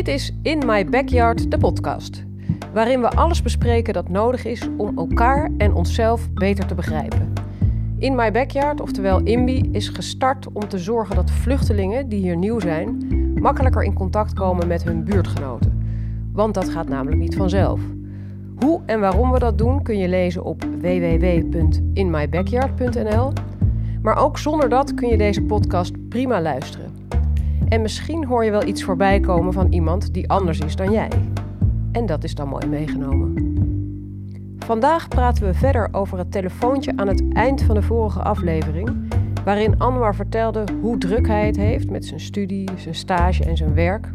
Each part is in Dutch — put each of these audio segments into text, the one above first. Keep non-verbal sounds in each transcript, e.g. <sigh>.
Dit is In My Backyard, de podcast. Waarin we alles bespreken dat nodig is om elkaar en onszelf beter te begrijpen. In My Backyard, oftewel IMBY, is gestart om te zorgen dat vluchtelingen die hier nieuw zijn, makkelijker in contact komen met hun buurtgenoten. Want dat gaat namelijk niet vanzelf. Hoe en waarom we dat doen kun je lezen op www.inmybackyard.nl. Maar ook zonder dat kun je deze podcast prima luisteren. En misschien hoor je wel iets voorbij komen van iemand die anders is dan jij. En dat is dan mooi meegenomen. Vandaag praten we verder over het telefoontje aan het eind van de vorige aflevering, waarin Anwar vertelde hoe druk hij het heeft met zijn studie, zijn stage en zijn werk.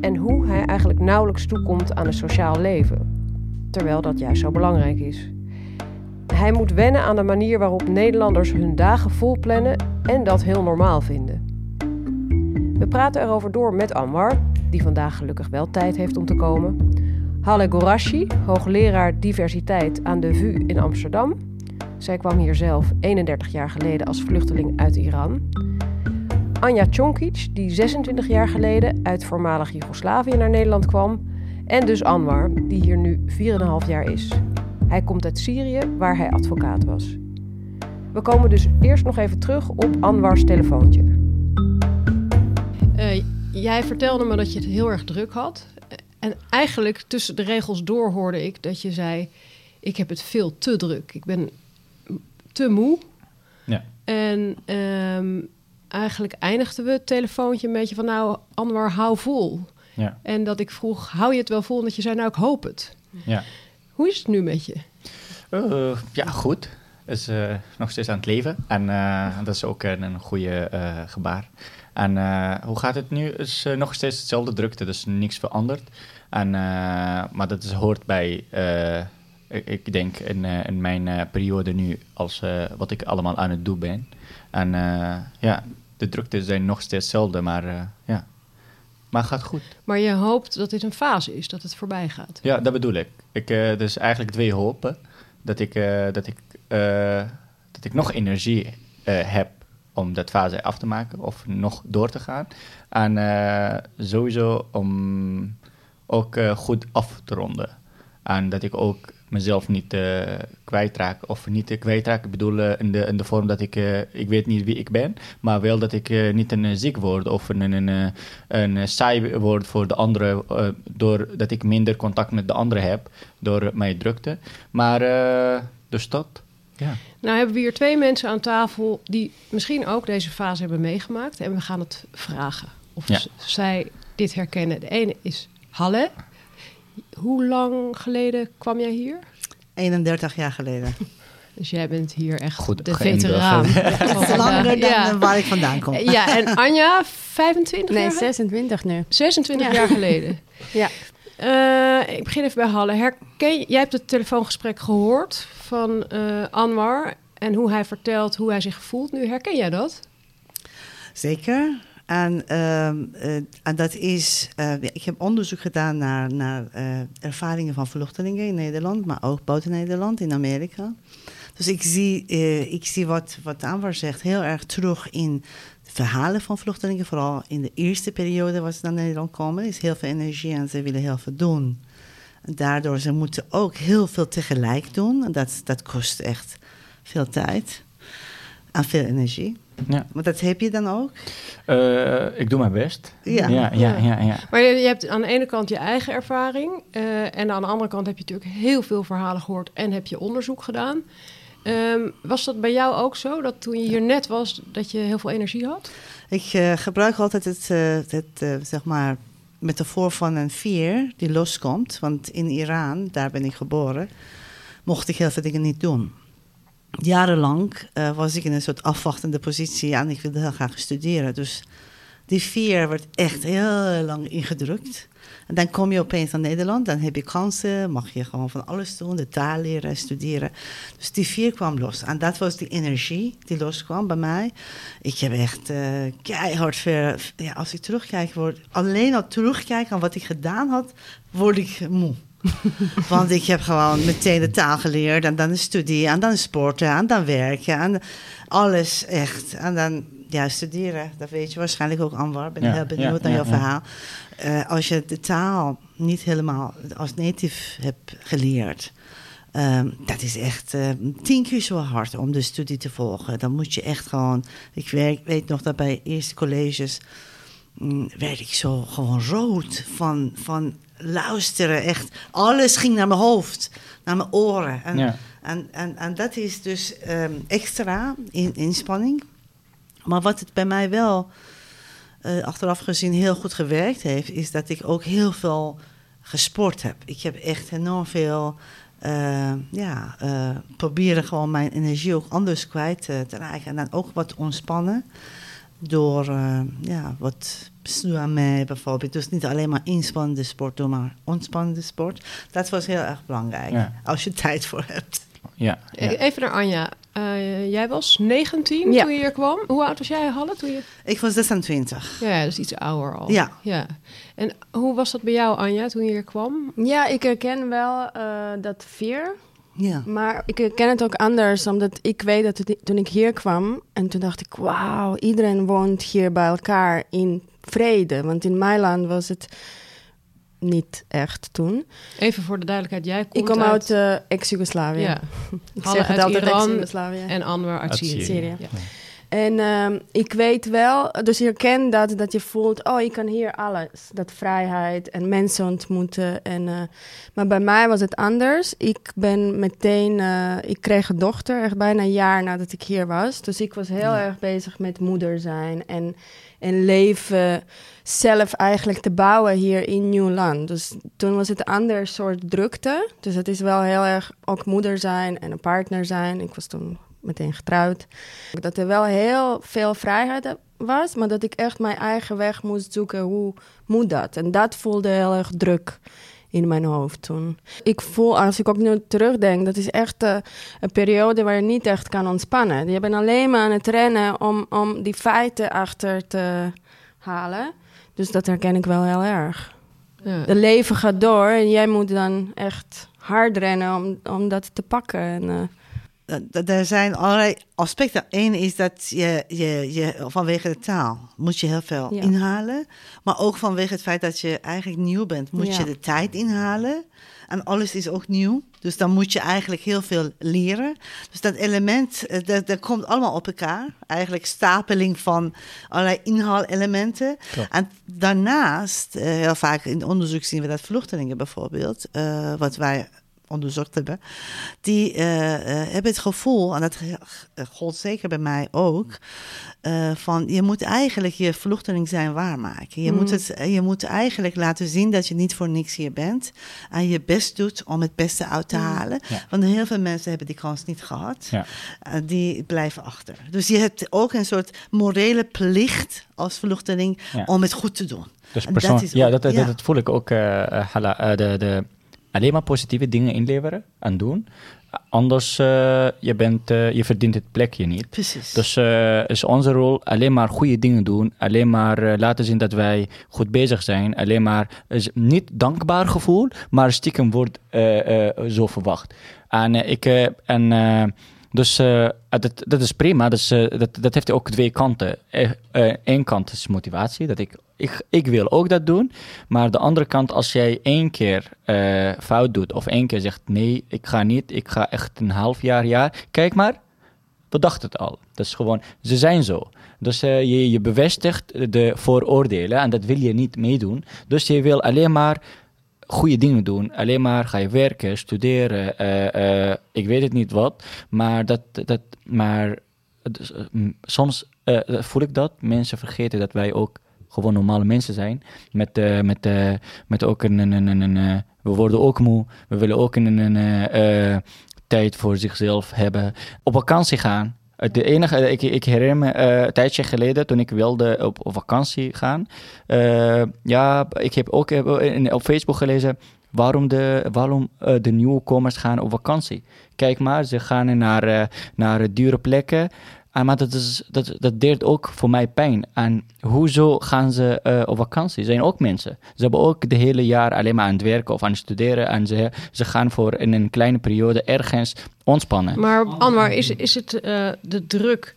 En hoe hij eigenlijk nauwelijks toekomt aan een sociaal leven, terwijl dat juist zo belangrijk is. Hij moet wennen aan de manier waarop Nederlanders hun dagen vol plannen en dat heel normaal vinden. We praten erover door met Anwar, die vandaag gelukkig wel tijd heeft om te komen. Halle Gorashi, hoogleraar diversiteit aan de VU in Amsterdam. Zij kwam hier zelf 31 jaar geleden als vluchteling uit Iran. Anja Čonkic, die 26 jaar geleden uit voormalig Joegoslavië naar Nederland kwam. En dus Anwar, die hier nu 4,5 jaar is. Hij komt uit Syrië, waar hij advocaat was. We komen dus eerst nog even terug op Anwars telefoontje. Uh, jij vertelde me dat je het heel erg druk had. En eigenlijk tussen de regels door hoorde ik dat je zei: Ik heb het veel te druk. Ik ben te moe. Ja. En um, eigenlijk eindigden we het telefoontje een beetje van: Nou, Anwar, hou vol. Ja. En dat ik vroeg: Hou je het wel vol? En dat je zei: Nou, ik hoop het. Ja. Hoe is het nu met je? Uh, ja, goed. Is uh, nog steeds aan het leven. En uh, dat is ook een, een goede gebaar. En hoe gaat het nu? is nog steeds hetzelfde drukte, dus niks veranderd. En, maar dat is, hoort bij, ik, ik, denk, in, in mijn periode nu, als wat ik allemaal aan het doen ben. En ja, de drukte zijn nog steeds hetzelfde, maar ja. Maar het gaat goed. Maar je hoopt dat dit een fase is, dat het voorbij gaat? Ja, dat bedoel ik. ik dus eigenlijk twee hopen. Dat ik, dat ik, dat ik nog energie heb om dat fase af te maken of nog door te gaan. En uh, sowieso om ook uh, goed af te ronden. En dat ik ook mezelf niet uh, kwijtraak. Of niet kwijtraak, ik bedoel in, de, in de vorm dat ik, ik weet niet wie ik ben, maar wel dat ik niet een ziek word of een, een, een saai word voor de anderen, doordat ik minder contact met de anderen heb door mijn drukte. Maar dus dat. Ja. Nou hebben we hier twee mensen aan tafel die misschien ook deze fase hebben meegemaakt. En we gaan het vragen of ja. zij dit herkennen. De ene is Halle. Hoe lang geleden kwam jij hier? 31 jaar geleden. Dus jij bent hier echt Goed, de veteraan. <laughs> Ja, langer dan ja. waar ik vandaan kom. Ja, en Anja, 25 nee, jaar? 26 nu. 26 ja. jaar geleden. <laughs> ja. Uh, ik begin even bij Halle. Herken, jij hebt het telefoongesprek gehoord van uh, Anwar en hoe hij vertelt hoe hij zich voelt nu. Herken jij dat? Zeker. En, uh, uh, en dat is, ik heb onderzoek gedaan naar, naar ervaringen van vluchtelingen in Nederland, maar ook buiten Nederland, in Amerika. Dus ik zie, ik zie wat, wat Anwar zegt heel erg terug in verhalen van vluchtelingen, vooral in de eerste periode waar ze naar Nederland komen, is heel veel energie en ze willen heel veel doen. Daardoor ze moeten ook heel veel tegelijk doen. En dat, dat kost echt veel tijd en veel energie. Ja. Maar dat heb je dan ook? Uh, ik doe mijn best. Ja. Ja, ja, ja, ja. Maar je, je, hebt aan de ene kant je eigen ervaring. Uh, en aan de andere kant heb je natuurlijk heel veel verhalen gehoord en heb je onderzoek gedaan. Um, was dat bij jou ook zo, dat toen je hier net was, dat je heel veel energie had? Ik uh, gebruik altijd het, uh, het uh, zeg maar, metafoor van een vier die loskomt. Want in Iran, daar ben ik geboren, mocht ik heel veel dingen niet doen. Jarenlang was ik in een soort afwachtende positie en ik wilde heel graag studeren. Dus die vier werd echt heel lang ingedrukt. Dan kom je opeens naar Nederland, dan heb je kansen, mag je gewoon van alles doen, de taal leren, studeren. Dus die vier kwam los. En dat was die energie die loskwam bij mij. Ik heb echt uh, keihard ver, ja, als ik terugkijk, word, alleen al terugkijken aan wat ik gedaan had, word ik moe. <laughs> Want ik heb gewoon meteen de taal geleerd en dan de studie en dan sporten en dan werken en alles echt. En dan ja, studeren, dat weet je waarschijnlijk ook, Anwar. Ben Ja, heel benieuwd ja, naar jouw verhaal. Eh, als je de taal niet helemaal als native hebt geleerd... ehm, dat is echt eh, tien keer zo hard om de studie te volgen. Dan moet je echt gewoon... Ik weet, weet nog dat bij eerste colleges... mm, werd ik zo gewoon rood van, van luisteren. Echt, alles ging naar mijn hoofd, naar mijn oren. En, Ja. en, en, en dat is dus ehm, extra in, inspanning. Maar wat het bij mij wel eh, achteraf gezien heel goed gewerkt heeft, is dat ik ook heel veel gesport heb. Ik heb echt enorm veel. eh, ja, eh, proberen gewoon mijn energie ook anders kwijt te raken. En dan ook wat ontspannen. Door eh, ja, wat mij bijvoorbeeld. Dus niet alleen maar inspannende sport doen, maar ontspannende sport. Dat was heel erg belangrijk. Ja. Als je tijd voor hebt. Ja, ja. Even naar Anja. Eh, jij was 19 Ja. toen je hier kwam. Hoe oud was jij, Halle? Toen je... Ik was 26. Ja, dus iets ouder al. Ja. ja. En hoe was dat bij jou, Anja, toen je hier kwam? Ja, ik herken wel eh, dat fear. Ja. Maar ik herken het ook anders, omdat ik weet dat het, toen ik hier kwam... en toen dacht ik, wauw, iedereen woont hier bij elkaar in vrede. Want in mijn land was het niet echt toen. Even voor de duidelijkheid, jij komt ik kom uit eh, ex-Jugoslavië. ja, <laughs> Ik Halle zeg het altijd ex-Jugoslavië. en Anwar uit Uit Syrië. Syrië. Ja. En ehm, ik weet wel, dus je herkent dat, dat je voelt, oh, ik kan hier alles. Dat vrijheid en mensen ontmoeten. En, eh, maar bij mij was het anders. Ik ben meteen, eh, ik kreeg een dochter, echt bijna een jaar nadat ik hier was. Dus ik was heel erg bezig met moeder zijn en, en leven zelf eigenlijk te bouwen hier in nieuw land. Dus toen was het een ander soort drukte. Dus het is wel heel erg ook moeder zijn en een partner zijn. Ik was toen meteen getrouwd. Dat er wel heel veel vrijheid was, maar dat ik echt mijn eigen weg moest zoeken. Hoe moet dat? En dat voelde heel erg druk in mijn hoofd toen. Ik voel, als ik ook nu terugdenk, dat is echt eh, een periode waar je niet echt kan ontspannen. Je bent alleen maar aan het rennen om, om die feiten achter te halen. Dus dat herken ik wel heel erg. Ja. Het leven gaat door en jij moet dan echt hard rennen om, om dat te pakken. En, eh, Er zijn allerlei aspecten. Eén is dat je, je, je vanwege de taal moet je heel veel Ja. inhalen. Maar ook vanwege het feit dat je eigenlijk nieuw bent, moet Ja. je de tijd inhalen. En alles is ook nieuw. Dus dan moet je eigenlijk heel veel leren. Dus dat element, eh, dat, dat komt allemaal op elkaar. Eigenlijk stapeling van allerlei inhaalelementen. Klopt. En daarnaast, eh, heel vaak in onderzoek zien we dat vluchtelingen bijvoorbeeld, eh, wat wij onderzocht hebben, die eh, eh, hebben het gevoel, en dat eh, gold zeker bij mij ook, eh, van je moet eigenlijk je vluchteling zijn waarmaken. Je, moet het, eh, je moet eigenlijk laten zien dat je niet voor niks hier bent en je best doet om het beste uit te halen. Ja. Want heel veel mensen hebben die kans niet gehad. Ja. Die blijven achter. Dus je hebt ook een soort morele plicht als vluchteling Ja. om het goed te doen. Dus persoon, dat is ja, dat, dat, voel ik ook. Hala, de, de, alleen maar positieve dingen inleveren en doen. Anders, eh, je, bent, eh, je verdient het plekje niet. Precies. Dus eh, is onze rol alleen maar goede dingen doen. Alleen maar laten zien dat wij goed bezig zijn. Alleen maar is niet dankbaar gevoel, maar stiekem wordt zo verwacht. En ik en dus eh, dat, dat is prima. Dus, eh, dat, dat heeft ook twee kanten. Eén kant is motivatie, dat ik, ik, ik wil ook dat doen. Maar de andere kant, als jij één keer eh, fout doet of één keer zegt nee, ik ga niet, ik ga echt een half jaar, jaar. Kijk maar, we dachten het al. Dat is gewoon, ze zijn zo. Dus eh, je, je bevestigt de vooroordelen en dat wil je niet meedoen. Dus je wil alleen maar goede dingen doen. Alleen maar ga je werken, studeren, eh, eh, ik weet het niet wat. Maar, dat, dat, maar eh, soms voel ik dat. Mensen vergeten dat wij ook gewoon normale mensen zijn. Met, met, met ook een... een, een, een, we worden ook moe. We willen ook een, een, tijd voor zichzelf hebben. Op vakantie gaan. De enige, eh, ik, ik herinner me eh, een tijdje geleden toen ik wilde op, op vakantie gaan. Eh, ja, ik heb ook in- op Facebook gelezen waarom de, waarom, eh, de nieuwkomers gaan op vakantie. Kijk maar, ze gaan naar, naar dure plekken. Ah, maar dat, is, dat, dat deert ook voor mij pijn. En hoezo gaan ze eh, op vakantie? Ze zijn ook mensen. Ze hebben ook de hele jaar alleen maar aan het werken of aan het studeren. En ze, ze gaan voor in een kleine periode ergens ontspannen. Maar Anwar, is, is het eh, de druk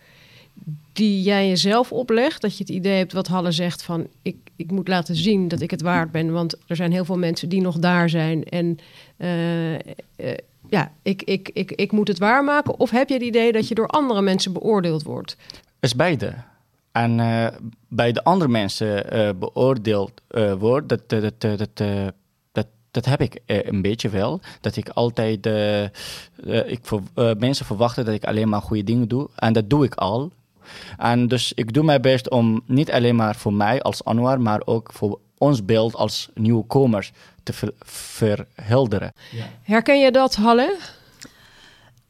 die jij jezelf oplegt? Dat je het idee hebt wat Halle zegt van ik, ik moet laten zien dat ik het waard ben. Want er zijn heel veel mensen die nog daar zijn. En eh, eh, ja, ik, ik, ik, ik moet het waarmaken. Of heb je het idee dat je door andere mensen beoordeeld wordt? is beide. En eh, bij de andere mensen eh, beoordeeld eh, wordt, dat, dat, dat, dat, dat, dat heb ik een beetje wel. Dat ik altijd, ik eh, mensen verwachten dat ik alleen maar goede dingen doe. En dat doe ik al. En dus ik doe mijn best om niet alleen maar voor mij als Anwar, maar ook voor ons beeld als nieuwkomers te ver- verhelderen. Herken je dat, Halle?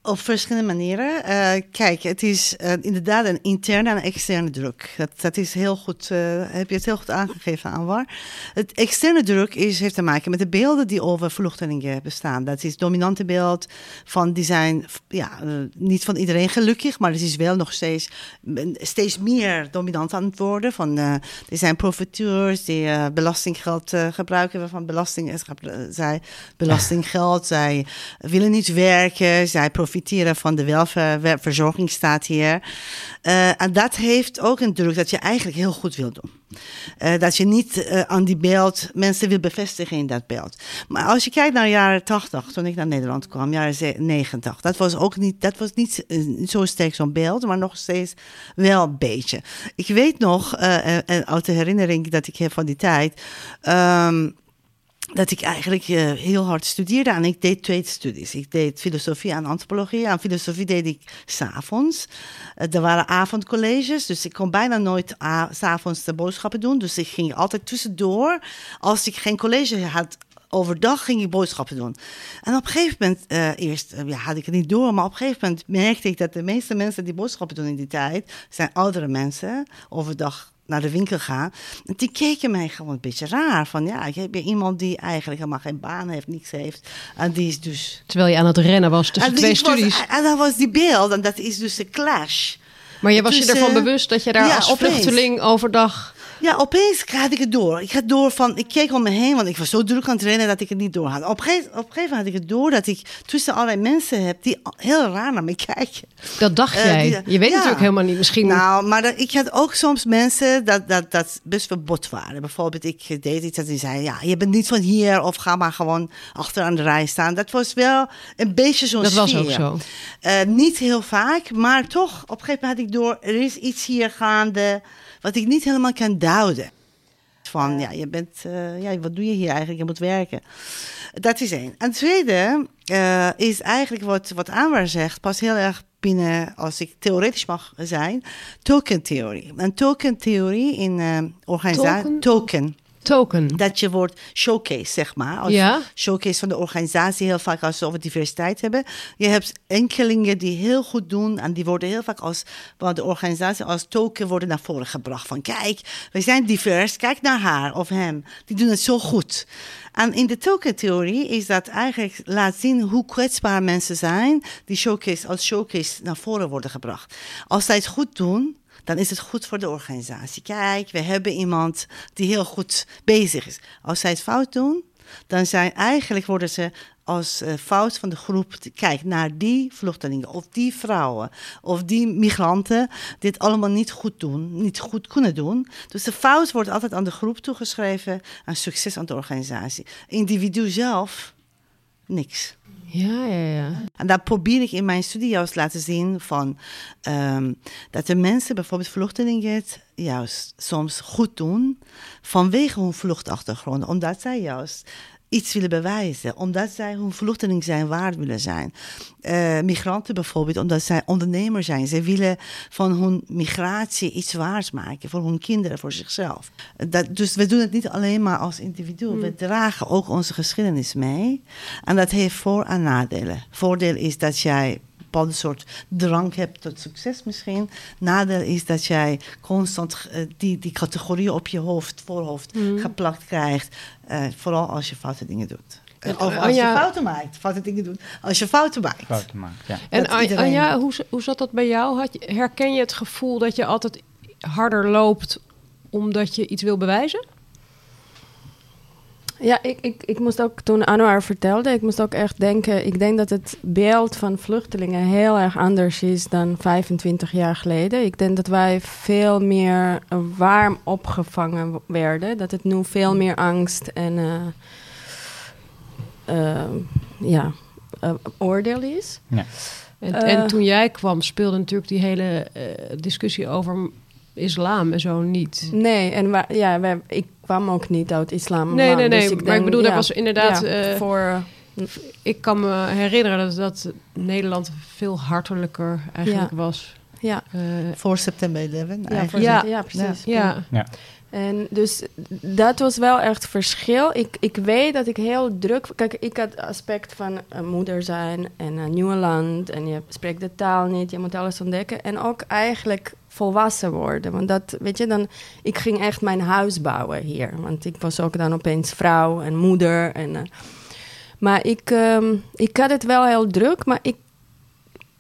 Op verschillende manieren. Eh, kijk, het is eh, inderdaad een interne en externe druk. Dat, dat is heel goed, eh, heb je het heel goed aangegeven, Anwar. Het externe druk is, heeft te maken met de beelden die over vluchtelingen bestaan. Dat is het dominante beeld van die zijn, ja, niet van iedereen gelukkig, maar het is wel nog steeds, steeds meer dominant aan het worden. Van, er zijn profiteurs die belastinggeld gebruiken van belasting, zij belastinggeld, zij willen niet werken, zij profiteren van de welverzorgingsstaat hier. Eh, en dat heeft ook een druk dat je eigenlijk heel goed wil doen. Eh, dat je niet eh, aan die beeld mensen wil bevestigen in dat beeld. Maar als je kijkt naar de jaren 80, toen ik naar Nederland kwam, jaren ze- 90, dat was ook niet, dat was niet zo sterk zo'n beeld, maar nog steeds wel een beetje. Ik weet nog, eh, een oude herinnering dat ik heb van die tijd. ehm, dat ik eigenlijk eh, heel hard studeerde en ik deed twee studies. Ik deed filosofie en antropologie. En filosofie deed ik s'avonds. Uh, er waren avondcolleges, dus ik kon bijna nooit s'avonds de boodschappen doen. Dus ik ging altijd tussendoor, als ik geen college had overdag ging ik boodschappen doen. En op een gegeven moment, eh, eerst ja, had ik het niet door, maar op een gegeven moment merkte ik dat de meeste mensen die boodschappen doen in die tijd, zijn oudere mensen, overdag naar de winkel gaan. En die keken mij gewoon een beetje raar. Van ja, ik heb hier iemand die eigenlijk helemaal geen baan heeft, niks heeft. En die is dus... Terwijl je aan het rennen was tussen en twee was- studies. en dat was die beeld, en dat is dus de clash. Maar je was je Dus, ervan eh, bewust dat je daar ja, als vluchteling overdag... Ja, opeens had ik het door. Ik had door van, ik keek om me heen, want ik was zo druk aan het rennen dat ik het niet door had. Op een gegeven, op een gegeven moment had ik het door dat ik tussen allerlei mensen heb die heel raar naar me <laughs> kijken. Dat dacht Eh, jij. die- je weet ja. natuurlijk helemaal niet. Misschien... Nou, maar dat- ik had ook soms mensen dat, dat, dat best wel bot waren. Bijvoorbeeld, ik deed iets dat die zeiden, ja, je bent niet van hier of ga maar gewoon achter aan de rij staan. Dat was wel een beetje zo'n dat was ook zo. Eh, niet heel vaak, maar toch, op een gegeven moment had ik door, er is iets hier gaande wat ik niet helemaal kan duiden. Van, ja, je bent, eh, ja, wat doe je hier eigenlijk? Je moet werken. Dat is één. En het tweede eh, is eigenlijk wat, wat Anwar zegt, pas heel erg binnen, als ik theoretisch mag zijn, token-theorie. Een token-theorie in eh organisatie... Token? Token. Token. Dat je wordt showcase, zeg maar. Als Ja. showcase van de organisatie, heel vaak als we over diversiteit hebben. Je hebt enkelingen die heel goed doen en die worden heel vaak als van de organisatie als token worden naar voren gebracht. Van kijk, we zijn divers, kijk naar haar of hem. Die doen het zo goed. En in de token-theorie is dat eigenlijk laat zien hoe kwetsbaar mensen zijn die showcase als showcase naar voren worden gebracht. Als zij het goed doen, dan is het goed voor de organisatie. Kijk, we hebben iemand die heel goed bezig is. Als zij het fout doen, dan zijn eigenlijk worden ze als eh, fout van de groep. Kijk naar die vluchtelingen of die vrouwen of die migranten dit allemaal niet goed doen, niet goed kunnen doen. Dus de fout wordt altijd aan de groep toegeschreven en succes aan de organisatie. Individu zelf niks. Ja, ja, ja. En dat probeer ik in mijn studie juist laten zien van ehm, dat de mensen, bijvoorbeeld vluchtelingen, juist soms goed doen vanwege hun vluchtachtergrond, omdat zij juist iets willen bewijzen, omdat zij hun vluchteling zijn waard willen zijn. Eh, migranten bijvoorbeeld, omdat zij ondernemer zijn. Ze willen van hun migratie iets waard maken voor hun kinderen, voor zichzelf. Dat, dus we doen het niet alleen maar als individu. We dragen ook onze geschiedenis mee. En dat heeft voor- en nadelen. Voordeel is dat jij bepaalde soort drang hebt tot succes misschien. Nadeel is dat jij constant eh, die, die categorieën op je hoofd, voorhoofd geplakt krijgt. eh, vooral als je foute dingen doet. En, Of als Anja- je fouten maakt. Foute dingen doen. Als je fouten maakt. Fouten maken, ja. En Dat An- iedereen- Anja, hoe, hoe zat dat bij jou? Had je, herken je het gevoel dat je altijd harder loopt omdat je iets wil bewijzen? Ja, ik, ik, ik moest ook toen Anwar vertelde, ik moest ook echt denken, ik denk dat het beeld van vluchtelingen heel erg anders is dan 25 jaar geleden. Ik denk dat wij veel meer warm opgevangen werden, dat het nu veel meer angst en uh, uh, ja, uh, oordeel is. Ja. En, en, toen jij kwam speelde natuurlijk die hele discussie over islam en zo niet. Nee, en ja, wij, ik kwam ook niet uit islam. Nee, nee, nee. Dus ik maar denk, ik bedoel, ja, dat was inderdaad... ja, eh, voor... ik kan me herinneren dat, dat Nederland veel hartelijker eigenlijk was. Ja, Eh, Voor september 11 ja, voor- Ja. ja, precies. ja. En dus dat was wel echt verschil. Ik, ik weet dat ik heel druk... Kijk, ik had het aspect van een moeder zijn en een nieuw land. En je spreekt de taal niet, je moet alles ontdekken. En ook eigenlijk volwassen worden. Want dat, weet je, dan... Ik ging echt mijn huis bouwen hier. Want ik was ook dan opeens vrouw en moeder. En, eh, maar ik, ehm, ik had het wel heel druk, maar ik...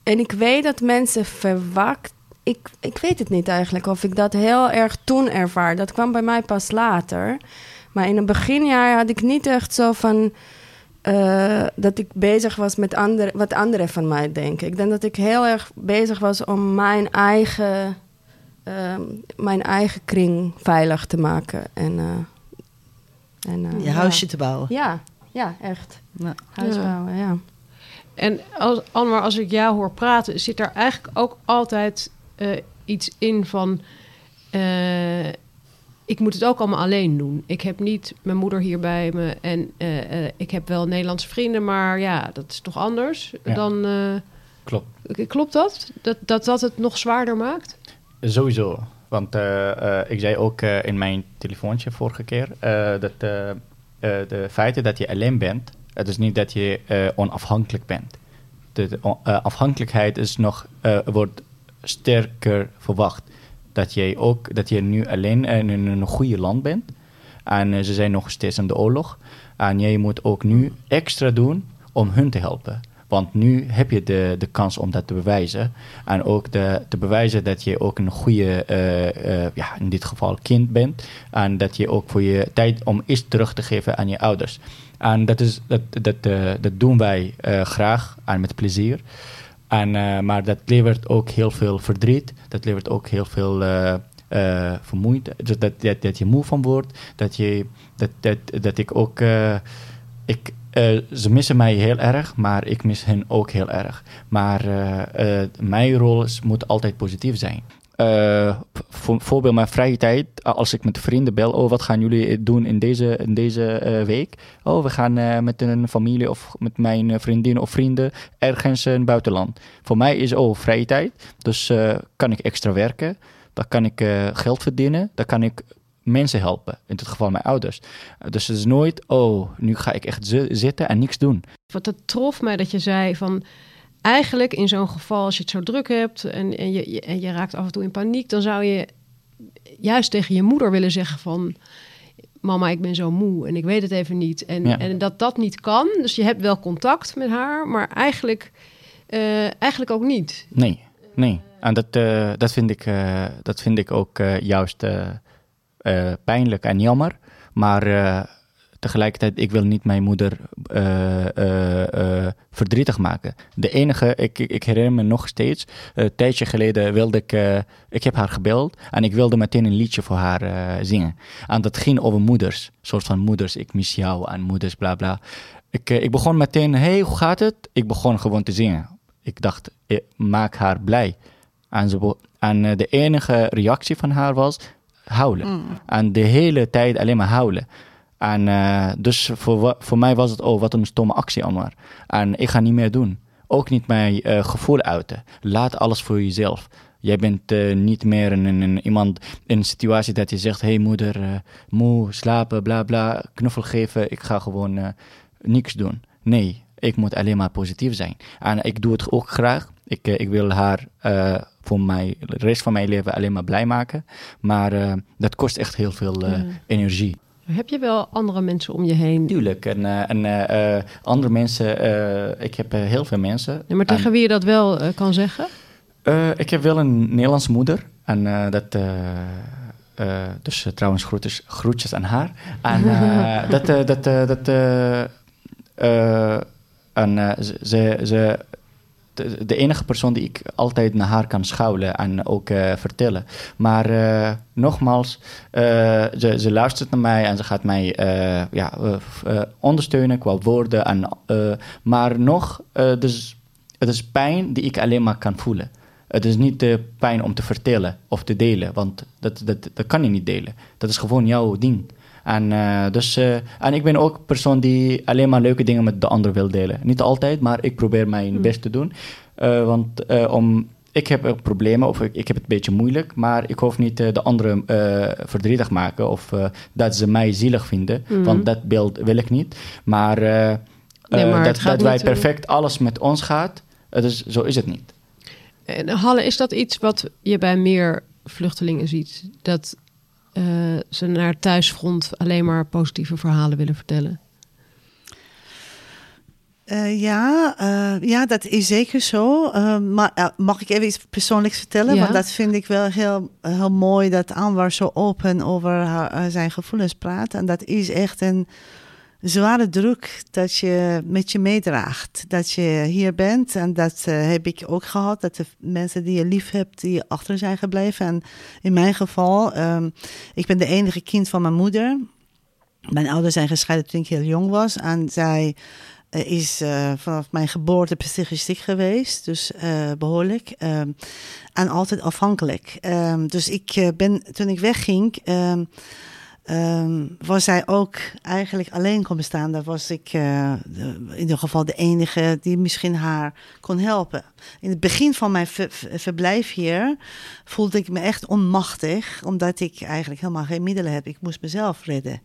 En ik weet dat mensen verwacht ik, ik weet het niet eigenlijk of ik dat heel erg toen ervaar. Dat kwam bij mij pas later. Maar in het beginjaar had ik niet echt zo van. eh, dat ik bezig was met andere, wat anderen van mij denken. Ik denk dat ik heel erg bezig was om mijn eigen, ehm, mijn eigen kring veilig te maken. En, eh, en, eh, Je ja. huisje te bouwen. Ja, ja, echt. Ja. Huis Ja. bouwen, ja. En als, Anwar, als ik jou hoor praten, zit daar eigenlijk ook altijd eh, iets in van... eh, ik moet het ook allemaal alleen doen. Ik heb niet mijn moeder hier bij me en eh, eh, ik heb wel Nederlandse vrienden, maar ja, dat is toch anders Ja. dan... eh, Klopt. Klopt dat? dat? Dat dat het nog zwaarder maakt? Sowieso. Want eh, eh, ik zei ook eh, in mijn telefoontje vorige keer dat de feiten dat je alleen bent, het is niet dat je onafhankelijk bent. De, afhankelijkheid is nog, wordt sterker verwacht. Dat je ook dat je nu alleen in een, goede land bent. En ze zijn nog steeds in de oorlog. En jij moet ook nu extra doen om hun te helpen. Want nu heb je de, de kans om dat te bewijzen. En ook de, te bewijzen dat je ook een goede, eh, eh, ja, in dit geval kind bent. En dat je ook voor je tijd om iets terug te geven aan je ouders. En dat, is, dat, dat, eh, dat doen wij graag en met plezier. En, maar dat levert ook heel veel verdriet. Dat levert ook heel veel eh, vermoeid. Dus dat, dat, dat je moe van wordt. Dat, je, dat, dat, dat ik ook. ik, eh, ze missen mij heel erg, maar ik mis hen ook heel erg. Maar eh, eh, mijn rol moet altijd positief zijn. Voor, voorbeeld mijn vrije tijd, als ik met vrienden bel, oh wat gaan jullie doen in deze, in deze week? Oh, we gaan met een familie of met mijn vriendin of vrienden ergens in het buitenland. Voor mij is oh vrije tijd, dus kan ik extra werken, dan kan ik geld verdienen, dan kan ik mensen helpen, in dit geval mijn ouders. Dus het is nooit, oh, nu ga ik echt zi- zitten en niks doen. Wat het trof mij dat je zei van... Eigenlijk in zo'n geval, als je het zo druk hebt en, en, je, en je raakt af en toe in paniek... dan zou je juist tegen je moeder willen zeggen van... Mama, ik ben zo moe en ik weet het even niet. En, Ja. en dat dat niet kan. Dus je hebt wel contact met haar, maar eigenlijk, eh, eigenlijk ook niet. Nee, nee. En dat, eh, dat, vind, ik, eh, dat vind ik ook eh, juist eh, pijnlijk en jammer. Maar eh, tegelijkertijd, ik wil niet mijn moeder eh, verdrietig maken. De enige, ik, ik ik herinner me nog steeds, een tijdje geleden wilde ik, ik heb haar gebeld en ik wilde meteen een liedje voor haar zingen. En dat ging over moeders, soort van moeders, ik mis jou en moeders, bla bla. Ik, ik begon meteen, hey, hoe gaat het? Ik begon gewoon te zingen. Ik dacht, eh, maak haar blij. En, de enige reactie van haar was huilen. En de hele tijd alleen maar huilen. En eh, dus voor, voor mij was het, oh, wat een stomme actie allemaal. En ik ga niet meer doen. Ook niet mijn eh, gevoel uiten. Laat alles voor jezelf. Jij bent eh, niet meer een, een, iemand in een situatie dat je zegt: Hé hey moeder, eh, moe, slapen, bla bla, knuffel geven. Ik ga gewoon niks doen. Nee, ik moet alleen maar positief zijn. En ik doe het ook graag. Ik, ik wil haar voor mij, de rest van mijn leven alleen maar blij maken. Maar eh, dat kost echt heel veel eh, energie. Heb je wel andere mensen om je heen? Tuurlijk. En, eh, en andere mensen, ik heb heel veel mensen. Ja, maar tegen En, wie je dat wel kan zeggen? ik heb wel een Nederlandse moeder. En dat, dus trouwens groetjes, groetjes aan haar. En <laughs> dat, dat, dat, en ze, ze, de, enige persoon die ik altijd naar haar kan schouwen en ook vertellen. Maar nogmaals, ze, ze luistert naar mij en ze gaat mij ja, ondersteunen qua woorden. En, maar nog, dus, het is pijn die ik alleen maar kan voelen. Het is niet de pijn om te vertellen of te delen, want dat, dat, dat kan je niet delen. Dat is gewoon jouw ding. En, uh, dus, uh, en ik ben ook een persoon die alleen maar leuke dingen met de ander wil delen. Niet altijd, maar ik probeer mijn hmm. best te doen. Uh, want om, ik heb ook problemen of ik, ik, heb het een beetje moeilijk, maar ik hoef niet de anderen verdrietig maken of dat ze mij zielig vinden, hmm. want dat beeld wil ik niet. Maar, nee, maar dat, dat wij perfect alles met ons gaat, dus, zo is het niet. En Halle, is dat iets wat je bij meer vluchtelingen ziet? Dat uh, ze naar thuisfront alleen maar positieve verhalen willen vertellen? Uh, ja, uh, ja, dat is zeker zo. maar mag ik even iets persoonlijks vertellen? Want dat vind ik wel heel, heel mooi dat Anwar zo open over haar, zijn gevoelens praat. En dat is echt een zware druk dat je met je meedraagt. Dat je hier bent. En dat uh, heb ik ook gehad. Dat de mensen die je lief hebt, die achter zijn gebleven. En in mijn geval, um, ik ben de enige kind van mijn moeder. Mijn ouders zijn gescheiden toen ik heel jong was. En zij uh, is uh, vanaf mijn geboorte psychistiek geweest. Dus behoorlijk. Um, en altijd afhankelijk. Um, dus ik ben, toen ik wegging um, was zij ook eigenlijk alleen kon bestaan. Daar was ik uh, in ieder geval de enige die misschien haar kon helpen. In het begin van mijn verblijf hier voelde ik me echt onmachtig, omdat ik eigenlijk helemaal geen middelen heb. Ik moest mezelf redden.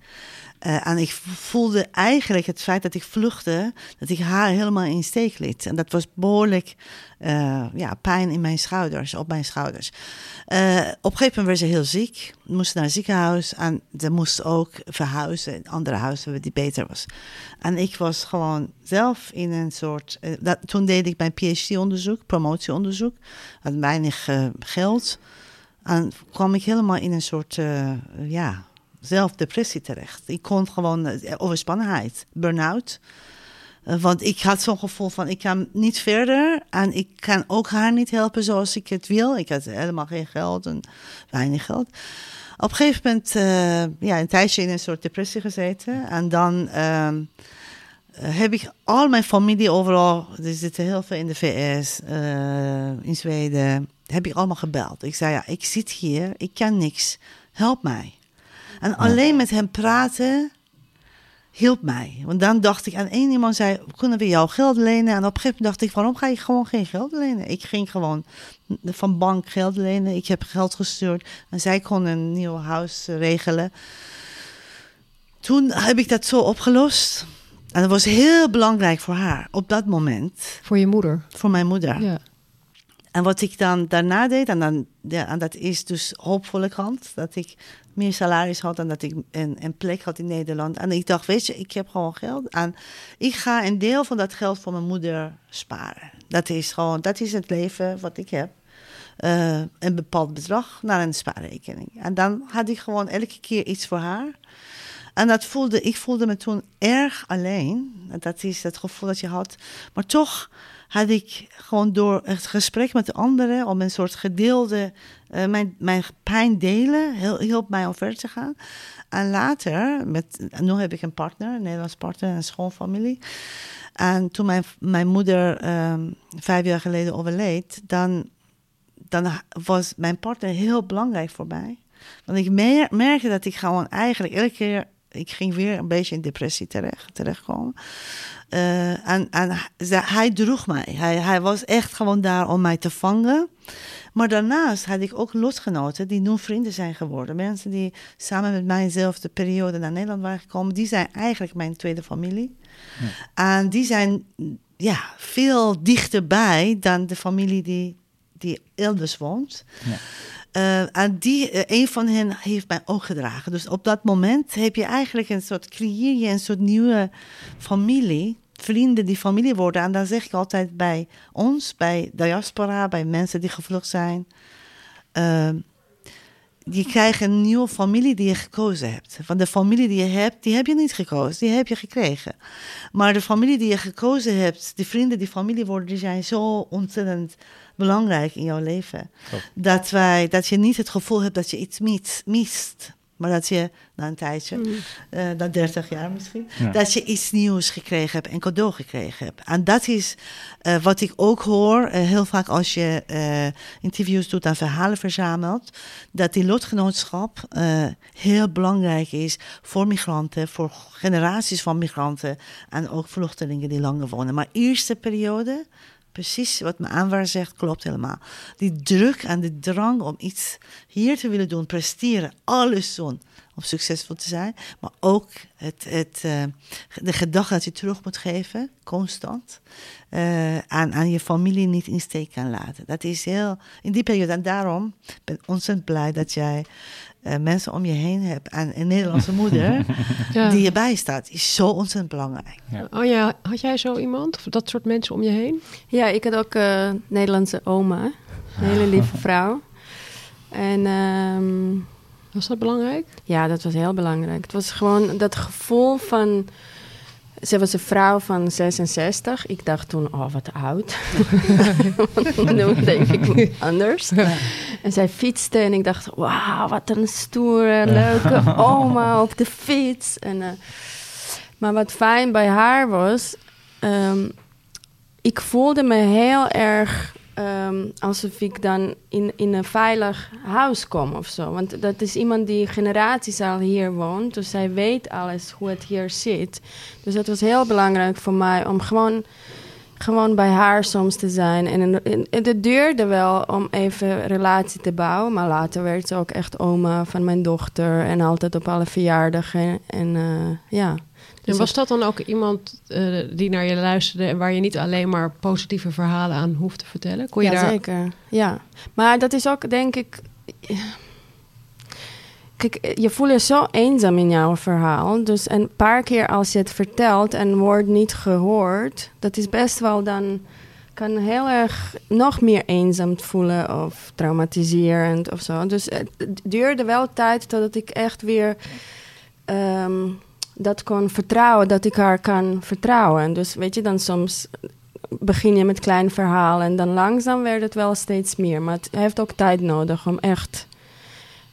Uh, en ik voelde eigenlijk het feit dat ik vluchtte, dat ik haar helemaal in steek liet. En dat was behoorlijk uh, ja, pijn in mijn schouders, op mijn schouders. Uh, op een gegeven moment werd ze heel ziek, moest naar het ziekenhuis en ze moest ook verhuizen in andere huizen waar die beter was. En ik was gewoon zelf in een soort. Dat, toen deed ik mijn PhD-onderzoek, promotieonderzoek, had weinig geld. En kwam ik helemaal in een soort, ja, zelf depressie terecht. Ik kon gewoon uh, overspannenheid, burn-out. Uh, want ik had zo'n gevoel van ik kan niet verder en ik kan ook haar niet helpen zoals ik het wil. Ik had helemaal geen geld en weinig geld. Op een gegeven moment, uh, ja, een tijdje in een soort depressie gezeten. En dan ehm, heb ik al mijn familie overal, er zitten heel veel in de VS, in Zweden, heb ik allemaal gebeld. Ik zei, ja, ik zit hier, ik kan niks, help mij. En alleen met hem praten hielp mij. Want dan dacht ik aan één iemand zei, kunnen we jou geld lenen? En op een gegeven moment dacht ik, waarom ga je gewoon geen geld lenen? Ik ging gewoon van bank geld lenen. Ik heb geld gestuurd en zij kon een nieuw huis regelen. Toen heb ik dat zo opgelost. En dat was heel belangrijk voor haar op dat moment. Voor je moeder? Voor mijn moeder. Ja. En wat ik dan daarna deed, en, dan, ja, en dat is dus hoopvolle kant, dat ik meer salaris had en dat ik een, plek had in Nederland. En ik dacht, weet je, ik heb gewoon geld. En ik ga een deel van dat geld voor mijn moeder sparen. Dat is gewoon, dat is het leven wat ik heb. Uh, een bepaald bedrag naar een spaarrekening. En dan had ik gewoon elke keer iets voor haar. En dat voelde, ik voelde me toen erg alleen. Dat is het gevoel dat je had. Maar toch had ik gewoon door het gesprek met de anderen, om een soort gedeelde, uh, mijn, mijn pijn delen, hielp mij om verder te gaan. En later, met, nu heb ik een partner, een Nederlands partner, een schoonfamilie. En toen mijn, mijn moeder um, vijf jaar geleden overleed, dan, dan was mijn partner heel belangrijk voor mij. Want ik merkte dat ik gewoon eigenlijk elke keer ik ging weer een beetje in depressie terecht, terechtkomen. Uh, en en hij droeg mij. Hij, hij was echt gewoon daar om mij te vangen. Maar daarnaast had ik ook lotgenoten die nu vrienden zijn geworden. Mensen die samen met mij dezelfde periode naar Nederland waren gekomen. Die zijn eigenlijk mijn tweede familie. Ja. En die zijn ja, veel dichterbij dan de familie die, die elders woont. Ja. Uh, en die, uh, een van hen heeft mij ook gedragen. Dus op dat moment heb je eigenlijk een soort, creëer je een soort nieuwe familie. Vrienden die familie worden. En dan zeg ik altijd bij ons, bij diaspora, bij mensen die gevlucht zijn. Uh, je krijgt een nieuwe familie die je gekozen hebt. Want de familie die je hebt, die heb je niet gekozen, die heb je gekregen. Maar de familie die je gekozen hebt, die vrienden, die familie worden, die zijn zo ontzettend belangrijk in jouw leven. Dat, wij, dat je niet het gevoel hebt dat je iets mist. mist maar dat je na een tijdje, Mm. eh, na 30 jaar misschien, Ja. dat je iets nieuws gekregen hebt en cadeau gekregen hebt. En dat is eh, wat ik ook hoor, eh, heel vaak als je eh, interviews doet en verhalen verzamelt, dat die lotgenootschap eh, heel belangrijk is voor migranten, voor generaties van migranten en ook vluchtelingen die langer wonen. Maar eerste periode, precies wat mijn aanwaar zegt, klopt helemaal. Die druk en de drang om iets hier te willen doen, presteren, alles doen om succesvol te zijn. Maar ook het, het, eh, de gedachte dat je terug moet geven, constant. eh, aan, aan je familie niet in steek kan laten. Dat is heel, in die periode. En daarom ben ik ontzettend blij dat jij eh, mensen om je heen hebt. En een Nederlandse moeder <laughs> Ja. die je bijstaat, is zo ontzettend belangrijk. Anja, had jij zo iemand? Of dat soort mensen om je heen? Ja, ik had ook eh Nederlandse oma. Een hele lieve <laughs> vrouw. En ehm, Was dat belangrijk? ja, dat was heel belangrijk. Het was gewoon dat gevoel van... Ze was een vrouw van 66. Ik dacht toen, oh, wat oud. <laughs> <laughs> nu denk ik <laughs> anders. En zij fietste en ik dacht, wauw, wat een stoere, leuke oma op de fiets. En, eh, maar wat fijn bij haar was, ehm, ik voelde me heel erg ehm, alsof ik dan in, in een veilig huis kom of zo. Want dat is iemand die generaties al hier woont, dus zij weet alles hoe het hier zit. Dus het was heel belangrijk voor mij om gewoon gewoon bij haar soms te zijn. En het duurde wel om even relatie te bouwen. Maar later werd ze ook echt oma van mijn dochter. En altijd op alle verjaardagen. En eh, ja. En was dat dan ook iemand eh, die naar je luisterde en waar je niet alleen maar positieve verhalen aan hoeft te vertellen? Kon je ja, daar... zeker. Ja. Maar dat is ook, denk ik... Kijk, je voelt je zo eenzaam in jouw verhaal. Dus een paar keer als je het vertelt en wordt niet gehoord... dat is best wel dan... kan heel erg nog meer eenzaam voelen of traumatiserend of zo. Dus het duurde wel tijd totdat ik echt weer... ehm, dat kon vertrouwen, dat ik haar kan vertrouwen. Dus weet je, dan soms begin je met klein verhaal en dan langzaam werd het wel steeds meer. Maar het heeft ook tijd nodig om echt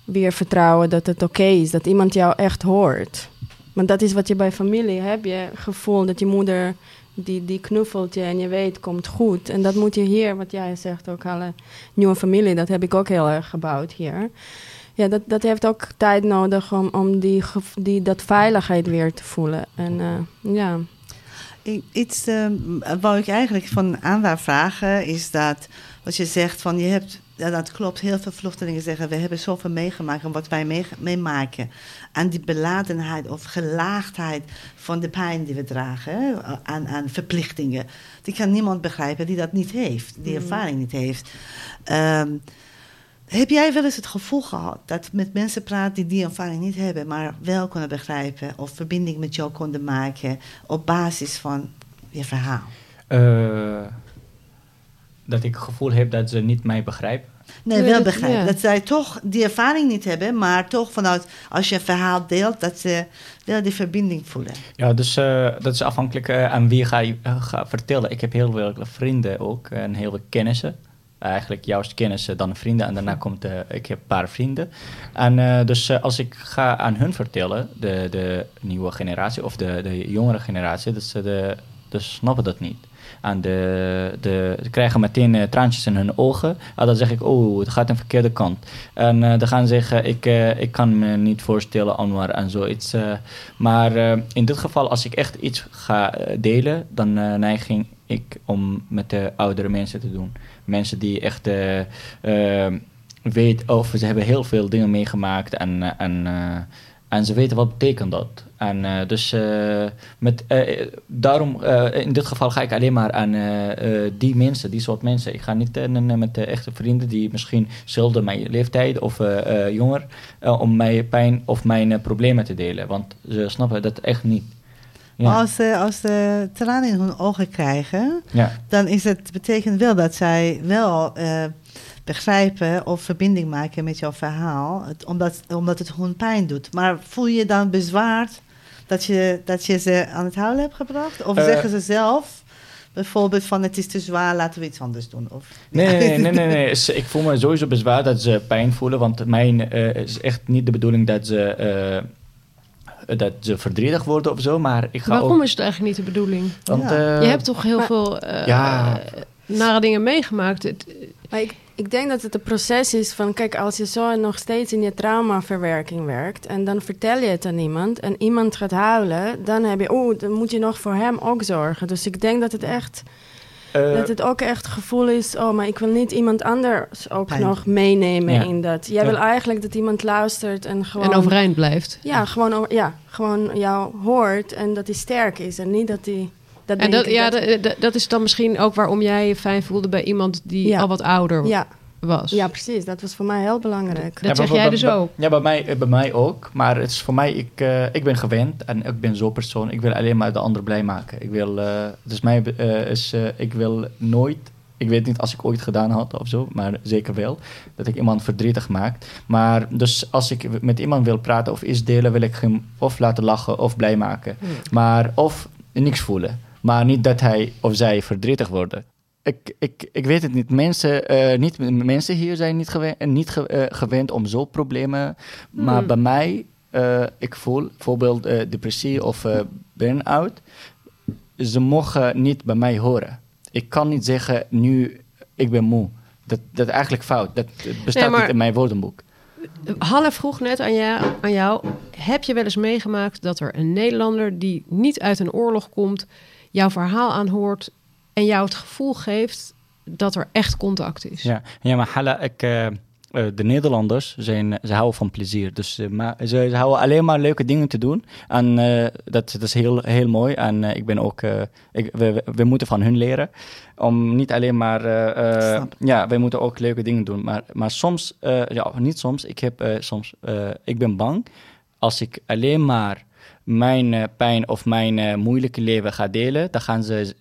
weer vertrouwen dat het oké is, dat iemand jou echt hoort. Want dat is wat je bij familie hebt, je gevoel dat je moeder die, die knuffelt je en je weet komt goed. En dat moet je hier, wat jij zegt, ook alle nieuwe familie, dat heb ik ook heel erg gebouwd hier. Ja, dat, dat heeft ook tijd nodig om, om die, die, dat veiligheid weer te voelen. En eh, ja. Iets uh, wou ik eigenlijk van Anwar vragen, is dat wat je zegt van je hebt, ja, dat klopt, heel veel vluchtelingen zeggen we hebben zoveel meegemaakt en wat wij mee- meemaken. En die beladenheid of gelaagdheid van de pijn die we dragen, hè, aan, aan verplichtingen. Die kan niemand begrijpen die dat niet heeft, die ervaring niet heeft. Ehm, heb jij wel eens het gevoel gehad dat met mensen praat die die ervaring niet hebben, maar wel kunnen begrijpen of verbinding met jou konden maken op basis van je verhaal? Eh, dat ik het gevoel heb dat ze niet mij begrijpen. Nee, wel begrijpen. ja. Dat zij toch die ervaring niet hebben, maar toch vanuit als je een verhaal deelt, dat ze wel die verbinding voelen. Ja, dus eh, dat is afhankelijk eh, aan wie ga je ga vertellen. Ik heb heel veel vrienden ook en heel veel kennissen. Eigenlijk juist kennissen, dan vrienden en daarna komt eh, ik heb een paar vrienden. En eh, dus eh, als ik ga aan hun vertellen, de, de nieuwe generatie of de, de jongere generatie, dat ze de, dus snappen dat niet. En de, de, ze krijgen meteen traantjes in hun ogen. En dan zeg ik, oh, het gaat een verkeerde kant. En dan gaan ze zeggen, ik, ik kan me niet voorstellen, Anwar, en zoiets. maar in dit geval, als ik echt iets ga delen, dan neiging ik om met de oudere mensen te doen. Mensen die echt eh eh, weten, of ze hebben heel veel dingen meegemaakt en, eh, en, eh, en ze weten wat betekent dat. En dus met, daarom, in dit geval ga ik alleen maar aan die mensen, die soort mensen. Ik ga niet met de echte vrienden die misschien zelden mijn leeftijd of jonger, om mijn pijn of mijn problemen te delen. Want ze snappen dat echt niet. Ja. Als ze, als ze tranen in hun ogen krijgen, Ja. dan is het, betekent wel dat zij wel eh, begrijpen of verbinding maken met jouw verhaal, het- omdat, omdat het hun pijn doet. Maar voel je dan bezwaard dat je, dat je ze aan het huilen hebt gebracht? Of Eh. zeggen ze zelf bijvoorbeeld van het is te zwaar, laten we iets anders doen? Of, Nee, nee, nee, nee, <laughs> Ik voel me sowieso bezwaar dat ze pijn voelen, want mijn eh, is echt niet de bedoeling dat ze, dat ze verdrietig worden of zo, maar ik ga Waarom ook... is het eigenlijk niet de bedoeling? Want, Ja. eh, je hebt toch heel maar- veel eh, Ja. nare dingen meegemaakt. Het- Maar ik, ik denk dat het een proces is van, kijk, als je zo nog steeds in je traumaverwerking werkt en dan vertel je het aan iemand en iemand gaat huilen, dan heb je, oeh, dan moet je nog voor hem ook zorgen. Dus ik denk dat het echt, eh, dat het ook echt het gevoel is, oh, maar ik wil niet iemand anders ook Pijn. nog meenemen Ja. in dat. Jij Ja. wil eigenlijk dat iemand luistert en gewoon... En overeind blijft. Ja, gewoon, ja, gewoon jou hoort en dat hij sterk is en niet dat hij... Dat En dat, ja, dat- dat, dat- dat is dan misschien ook waarom jij je fijn voelde bij iemand die Ja. al wat ouder ja, was. ja, precies. Dat was voor mij heel belangrijk. Dat Ja, zeg jij dus ook. Ja, bij mij, eh, bij mij ook. Maar het is voor mij, ik, eh, ik ben gewend en ik ben zo'n persoon. Ik wil alleen maar de ander blij maken. Ik wil, eh, dus mij eh, is, eh, ik wil nooit, ik weet niet als ik ooit gedaan had of zo, maar zeker wel, dat ik iemand verdrietig maak. Maar dus als ik met iemand wil praten of iets delen, wil ik hem of laten lachen of blij maken. Maar of niks voelen. Maar niet dat hij of zij verdrietig worden. Ik, ik, ik weet het niet. Mensen, eh, niet. mensen hier zijn niet, gewend, niet ge- eh, gewend om zo'n problemen. Maar Hmm. bij mij, eh, ik voel bijvoorbeeld depressie of burn-out. Ze mogen niet bij mij horen. Ik kan niet zeggen nu, ik ben moe. Dat, dat is eigenlijk fout. Dat bestaat Nee, maar- niet in mijn woordenboek. Halle vroeg net aan jou, aan jou: heb je wel eens meegemaakt dat er een Nederlander die niet uit een oorlog komt, jouw verhaal aanhoort en jou het gevoel geeft dat er echt contact is? Ja, ja maar Hala, ik, eh, eh, de Nederlanders zijn, ze houden van plezier. Dus eh, maar, ze, ze houden alleen maar leuke dingen te doen. En eh, dat, dat is heel, heel mooi. En eh, ik ben ook, eh, ik, we, moeten van hun leren. Om niet alleen maar, eh, eh, ja, wij moeten ook leuke dingen doen. Maar, maar soms, eh, ja, niet soms, ik, heb, eh, soms, eh, ik ben bang als ik alleen maar mijn pijn of mijn moeilijke leven ga delen, dan gaan ze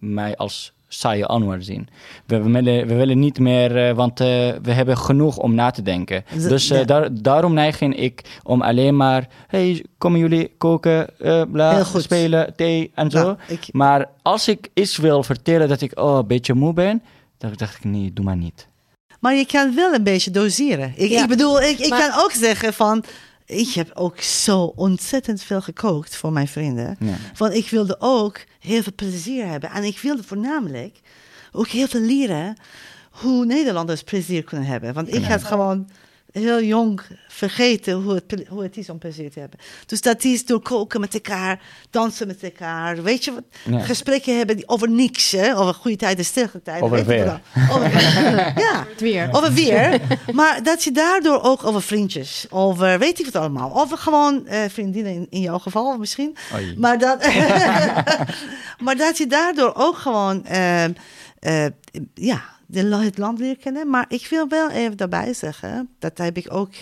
mij als saaie Anwar zien. We, we, willen, we willen niet meer, eh, want eh, we hebben genoeg om na te denken. Z- Dus eh, ja. daar, daarom neig ik om alleen maar, hey, komen jullie koken, eh, bla, spelen, thee en zo. Ik, Maar als ik iets wil vertellen dat ik oh, een beetje moe ben, dan dacht ik, nee, doe maar niet. Maar je kan wel een beetje doseren. Ik, Ja. ik bedoel, ik, ik Maar- kan ook zeggen van... Ik heb ook zo ontzettend veel gekookt voor mijn vrienden. Ja. Want ik wilde ook heel veel plezier hebben. En ik wilde voornamelijk ook heel veel leren hoe Nederlanders plezier kunnen hebben. Want ik had gewoon heel jong vergeten hoe het, hoe het is om plezier te hebben. Dus dat is door koken met elkaar, dansen met elkaar. Weet je wat? Ja. Gesprekken hebben die over niks, hè? over goede tijden, slechte tijden. Over weer. Over <laughs> ja. Het weer. Over weer. Maar dat je daardoor ook over vriendjes, over weet ik wat allemaal. Over gewoon eh, vriendinnen in, in jouw geval misschien. Oei. Maar dat, <laughs> maar dat je daardoor ook gewoon eh, eh, ja, het land leert kennen. Maar ik wil wel even daarbij zeggen, dat heb ik ook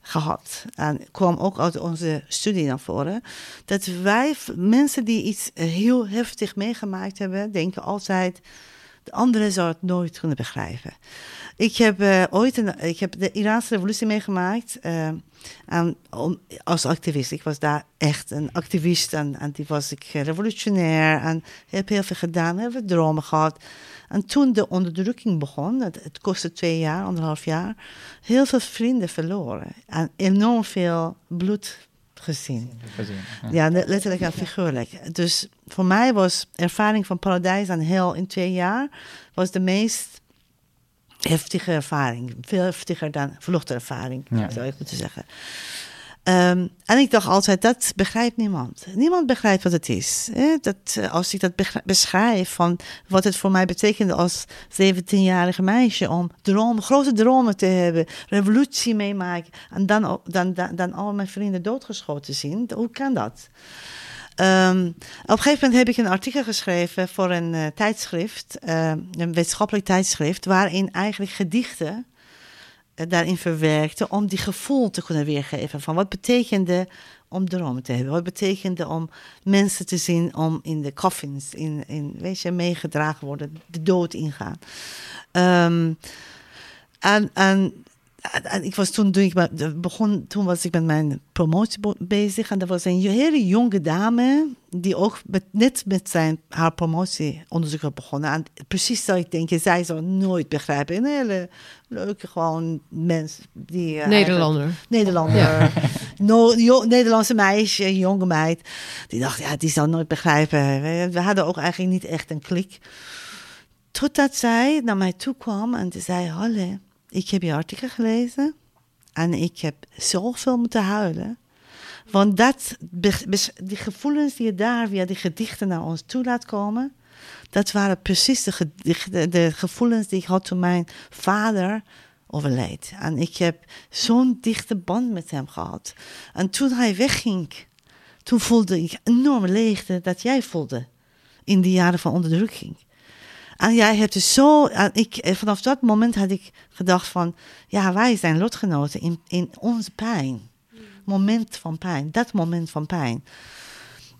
gehad. En kwam ook uit onze studie naar voren. Dat wij, mensen die iets heel heftig meegemaakt hebben, denken altijd... De anderen zou het nooit kunnen begrijpen. Ik heb eh, ooit een, ik heb de Iraanse revolutie meegemaakt eh, als activist. Ik was daar echt een activist en, die was ik eh, revolutionair en heb heel veel gedaan, veel dromen gehad. En toen de onderdrukking begon, het, het kostte twee jaar, anderhalf jaar, heel veel vrienden verloren en enorm veel bloed gezien. Gezien, ja. Ja, le- letterlijk en figuurlijk. Dus voor mij was ervaring van paradijs en hel in twee jaar was de meest heftige ervaring. Veel heftiger dan vluchtervaring, Ja. zou ik moeten zeggen. Ehm, en ik dacht altijd, dat begrijpt niemand. Niemand begrijpt wat het is. Dat, eh, als ik dat beschrijf van wat het voor mij betekende als 17-jarige meisje om dromen, grote dromen te hebben, revolutie meemaken en dan, dan, dan, al mijn vrienden doodgeschoten zien. Hoe kan dat? Ehm, op een gegeven moment heb ik een artikel geschreven voor een eh, tijdschrift, eh, een wetenschappelijk tijdschrift, waarin eigenlijk gedichten daarin verwerkte om die gevoel te kunnen weergeven van wat betekende om dromen te hebben, wat betekende om mensen te zien om in de coffins, in, in weet je, meegedragen worden, de dood ingaan. Ehm, en en ik was toen, toen ik begon, toen was ik met mijn promotie bezig. En er was een hele jonge dame die ook met, net met zijn, haar promotieonderzoek had begonnen. En precies zou ik denken, zij zou nooit begrijpen. Een hele leuke gewoon mens. Die, uh, Nederlander. Nederlander. Ja. <laughs> No, Nederlandse meisje, jonge meid. Die dacht, ja, die zou nooit begrijpen. We, we hadden ook eigenlijk niet echt een klik. Totdat zij naar mij toe kwam en ze zei, Halle ik heb je artikel gelezen en ik heb zoveel moeten huilen. Want dat, die gevoelens die je daar via die gedichten naar ons toe laat komen, dat waren precies de, de, gevoelens die ik had toen mijn vader overleed. En ik heb zo'n dichte band met hem gehad. En toen hij wegging, toen voelde ik enorme leegte dat jij voelde in die jaren van onderdrukking. En jij hebt dus zo, ik, eh, vanaf dat moment had ik gedacht van, ja, wij zijn lotgenoten in, in onze pijn. Moment van pijn, dat moment van pijn.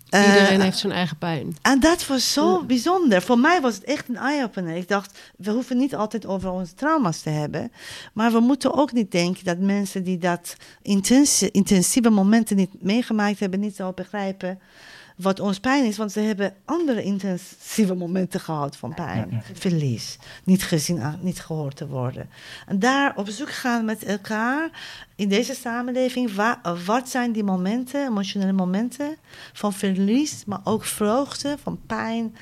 Iedereen uh, heeft zijn eigen pijn. En dat was zo bijzonder. Voor mij was het echt een eye-opener. Ik dacht, we hoeven niet altijd over onze trauma's te hebben. Maar we moeten ook niet denken dat mensen die dat intense, intensieve momenten niet meegemaakt hebben, niet zo begrijpen wat ons pijn is, want ze hebben andere intensieve momenten gehad van pijn, verlies, niet gezien, niet gehoord te worden. En daar op zoek gaan met elkaar in deze samenleving, wat zijn die momenten, emotionele momenten van verlies, maar ook vreugde, van pijn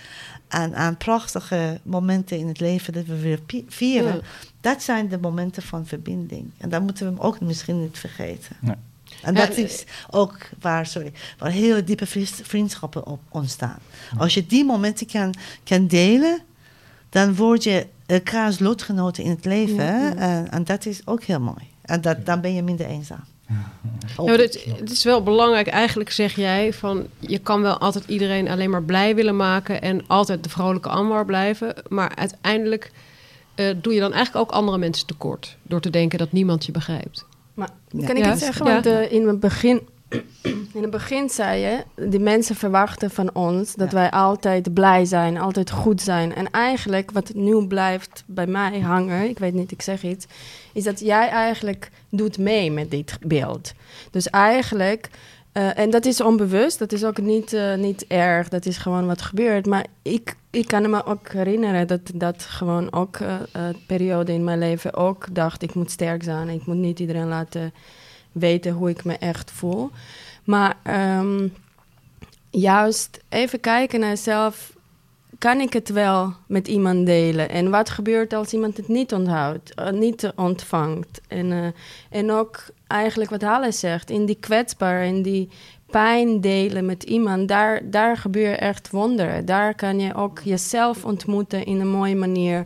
en aan prachtige momenten in het leven dat we weer vieren. Dat zijn de momenten van verbinding. En daar moeten we hem ook misschien niet vergeten. En dat is ook waar, sorry, waar hele diepe vriendschappen op ontstaan. Als je die momenten kan, kan delen, dan word je elkaars lotgenoten in het leven. En, en, dat is ook heel mooi. En dat, dan ben je minder eenzaam. <laughs> Ja, het, het, is wel belangrijk. Eigenlijk zeg jij van je kan wel altijd iedereen alleen maar blij willen maken en altijd de vrolijke Anwar blijven. Maar uiteindelijk uh, doe je dan eigenlijk ook andere mensen tekort door te denken dat niemand je begrijpt. Maar kan ik iets zeggen? Want uh, in het begin... In het begin zei je, die mensen verwachten van ons dat wij altijd blij zijn, altijd goed zijn. En eigenlijk wat nu blijft bij mij hangen, ik weet niet, ik zeg iets, is dat jij eigenlijk doet mee met dit beeld. Dus eigenlijk, uh, en dat is onbewust, dat is ook niet, uh, niet erg, dat is gewoon wat gebeurt. Maar ik, ik kan me ook herinneren dat dat gewoon ook uh, periode in mijn leven ook dacht, ik moet sterk zijn, ik moet niet iedereen laten weten hoe ik me echt voel. Maar um, juist even kijken naar jezelf. Kan ik het wel met iemand delen? En wat gebeurt als iemand het niet onthoudt, uh, niet ontvangt? En, uh, en ook eigenlijk wat Halle zegt, in die kwetsbaar, in die pijn delen met iemand, daar, daar gebeuren echt wonderen. Daar kan je ook jezelf ontmoeten in een mooie manier.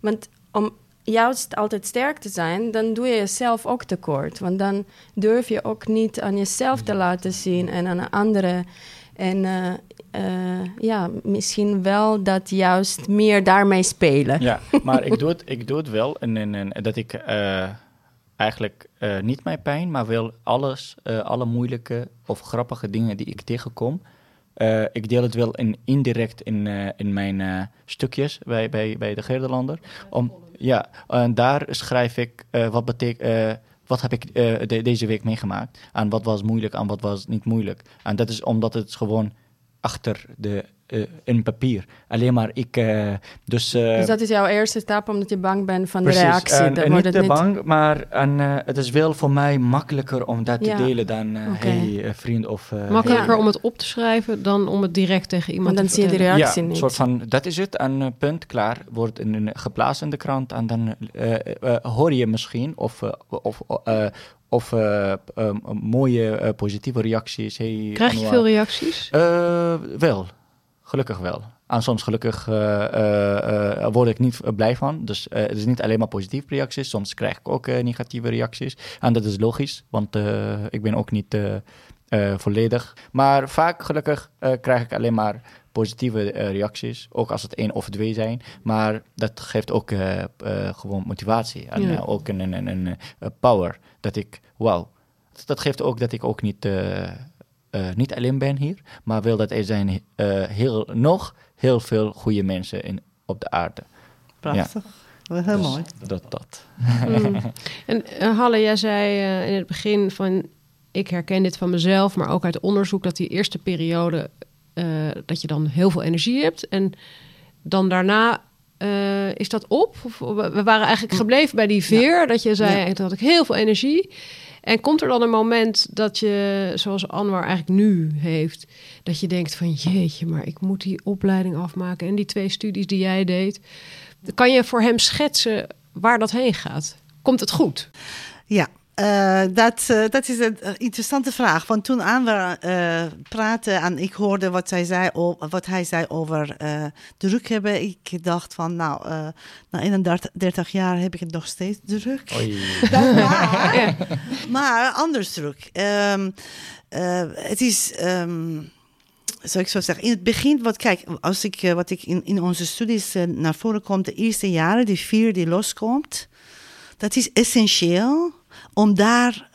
Want om juist altijd sterk te zijn, dan doe je jezelf ook tekort. Want dan durf je ook niet aan jezelf te laten zien en aan anderen. En uh, uh, ja, misschien wel dat juist meer daarmee spelen. Ja, maar ik <laughs> doe het, ik doe het wel. En, en, en dat ik uh, eigenlijk niet mijn pijn, maar wel alles, alle moeilijke of grappige dingen die ik tegenkom. ik deel het wel in, indirect in, in mijn stukjes bij, bij, bij de Gelderlander. Om, ja, en daar schrijf ik wat betekent. Wat heb ik uh, de, deze week meegemaakt? En wat was moeilijk en wat was niet moeilijk? En dat is omdat het gewoon achter de uh, in papier. Alleen maar ik. Uh, dus, uh, dus dat is jouw eerste stap omdat je bang bent van de reactie. En, en niet te bang, maar en, het is wel voor mij makkelijker om dat te delen dan okay. hey vriend of. makkelijker ja. om het op te schrijven dan om het direct tegen iemand Want dan te zie je de reactie ja, niet. soort van dat is het. En punt klaar wordt in, geplaatst in de krant en dan hoor je misschien of of of uh, uh, mooie uh, positieve reacties. Hey, Krijg je veel reacties? wel, gelukkig wel. En soms gelukkig word ik niet blij van. Dus het is niet alleen maar positieve reacties. Soms krijg ik ook negatieve reacties. En dat is logisch, want ik ben ook niet eh, volledig. Maar vaak, gelukkig, eh, krijg ik alleen maar positieve eh, reacties. Ook als het één of twee zijn. Maar dat geeft ook eh, eh, gewoon motivatie. En Ja. eh, ook een, een, een, een, eh, power. Dat ik, wauw. Dat geeft ook dat ik ook niet, eh, eh, niet alleen ben hier. Maar wil dat er zijn eh, heel, nog heel veel goede mensen in, op de aarde. Prachtig. Heel Dus mooi. Dat, dat. Mm. <laughs> En Halle, jij zei eh, in het begin van... ik herken dit van mezelf, maar ook uit onderzoek... dat die eerste periode, eh, dat je dan heel veel energie hebt... en dan daarna eh, is dat op? Of, we waren eigenlijk gebleven bij die veer, dat je zei... Ja. toen had ik heel veel energie... En komt er dan een moment dat je, zoals Anwar eigenlijk nu heeft, dat je denkt van jeetje, maar ik moet die opleiding afmaken en die twee studies die jij deed. Kan je voor hem schetsen waar dat heen gaat? Komt het goed? Ja, eh, dat, eh, dat is een eh, interessante vraag. Want toen aan we eh, praten en ik hoorde wat, zij zei, o- wat hij zei over eh, druk hebben, ik dacht van nou, eh, na 31 jaar heb ik het nog steeds druk. <laughs> Dat maar, maar anders druk. Ehm, eh, het is, ehm, zou ik zo zeggen, in het begin, wat kijk, als ik, wat ik in, in onze studies naar voren komt, de eerste jaren, die vier die loskomt, dat is essentieel om daar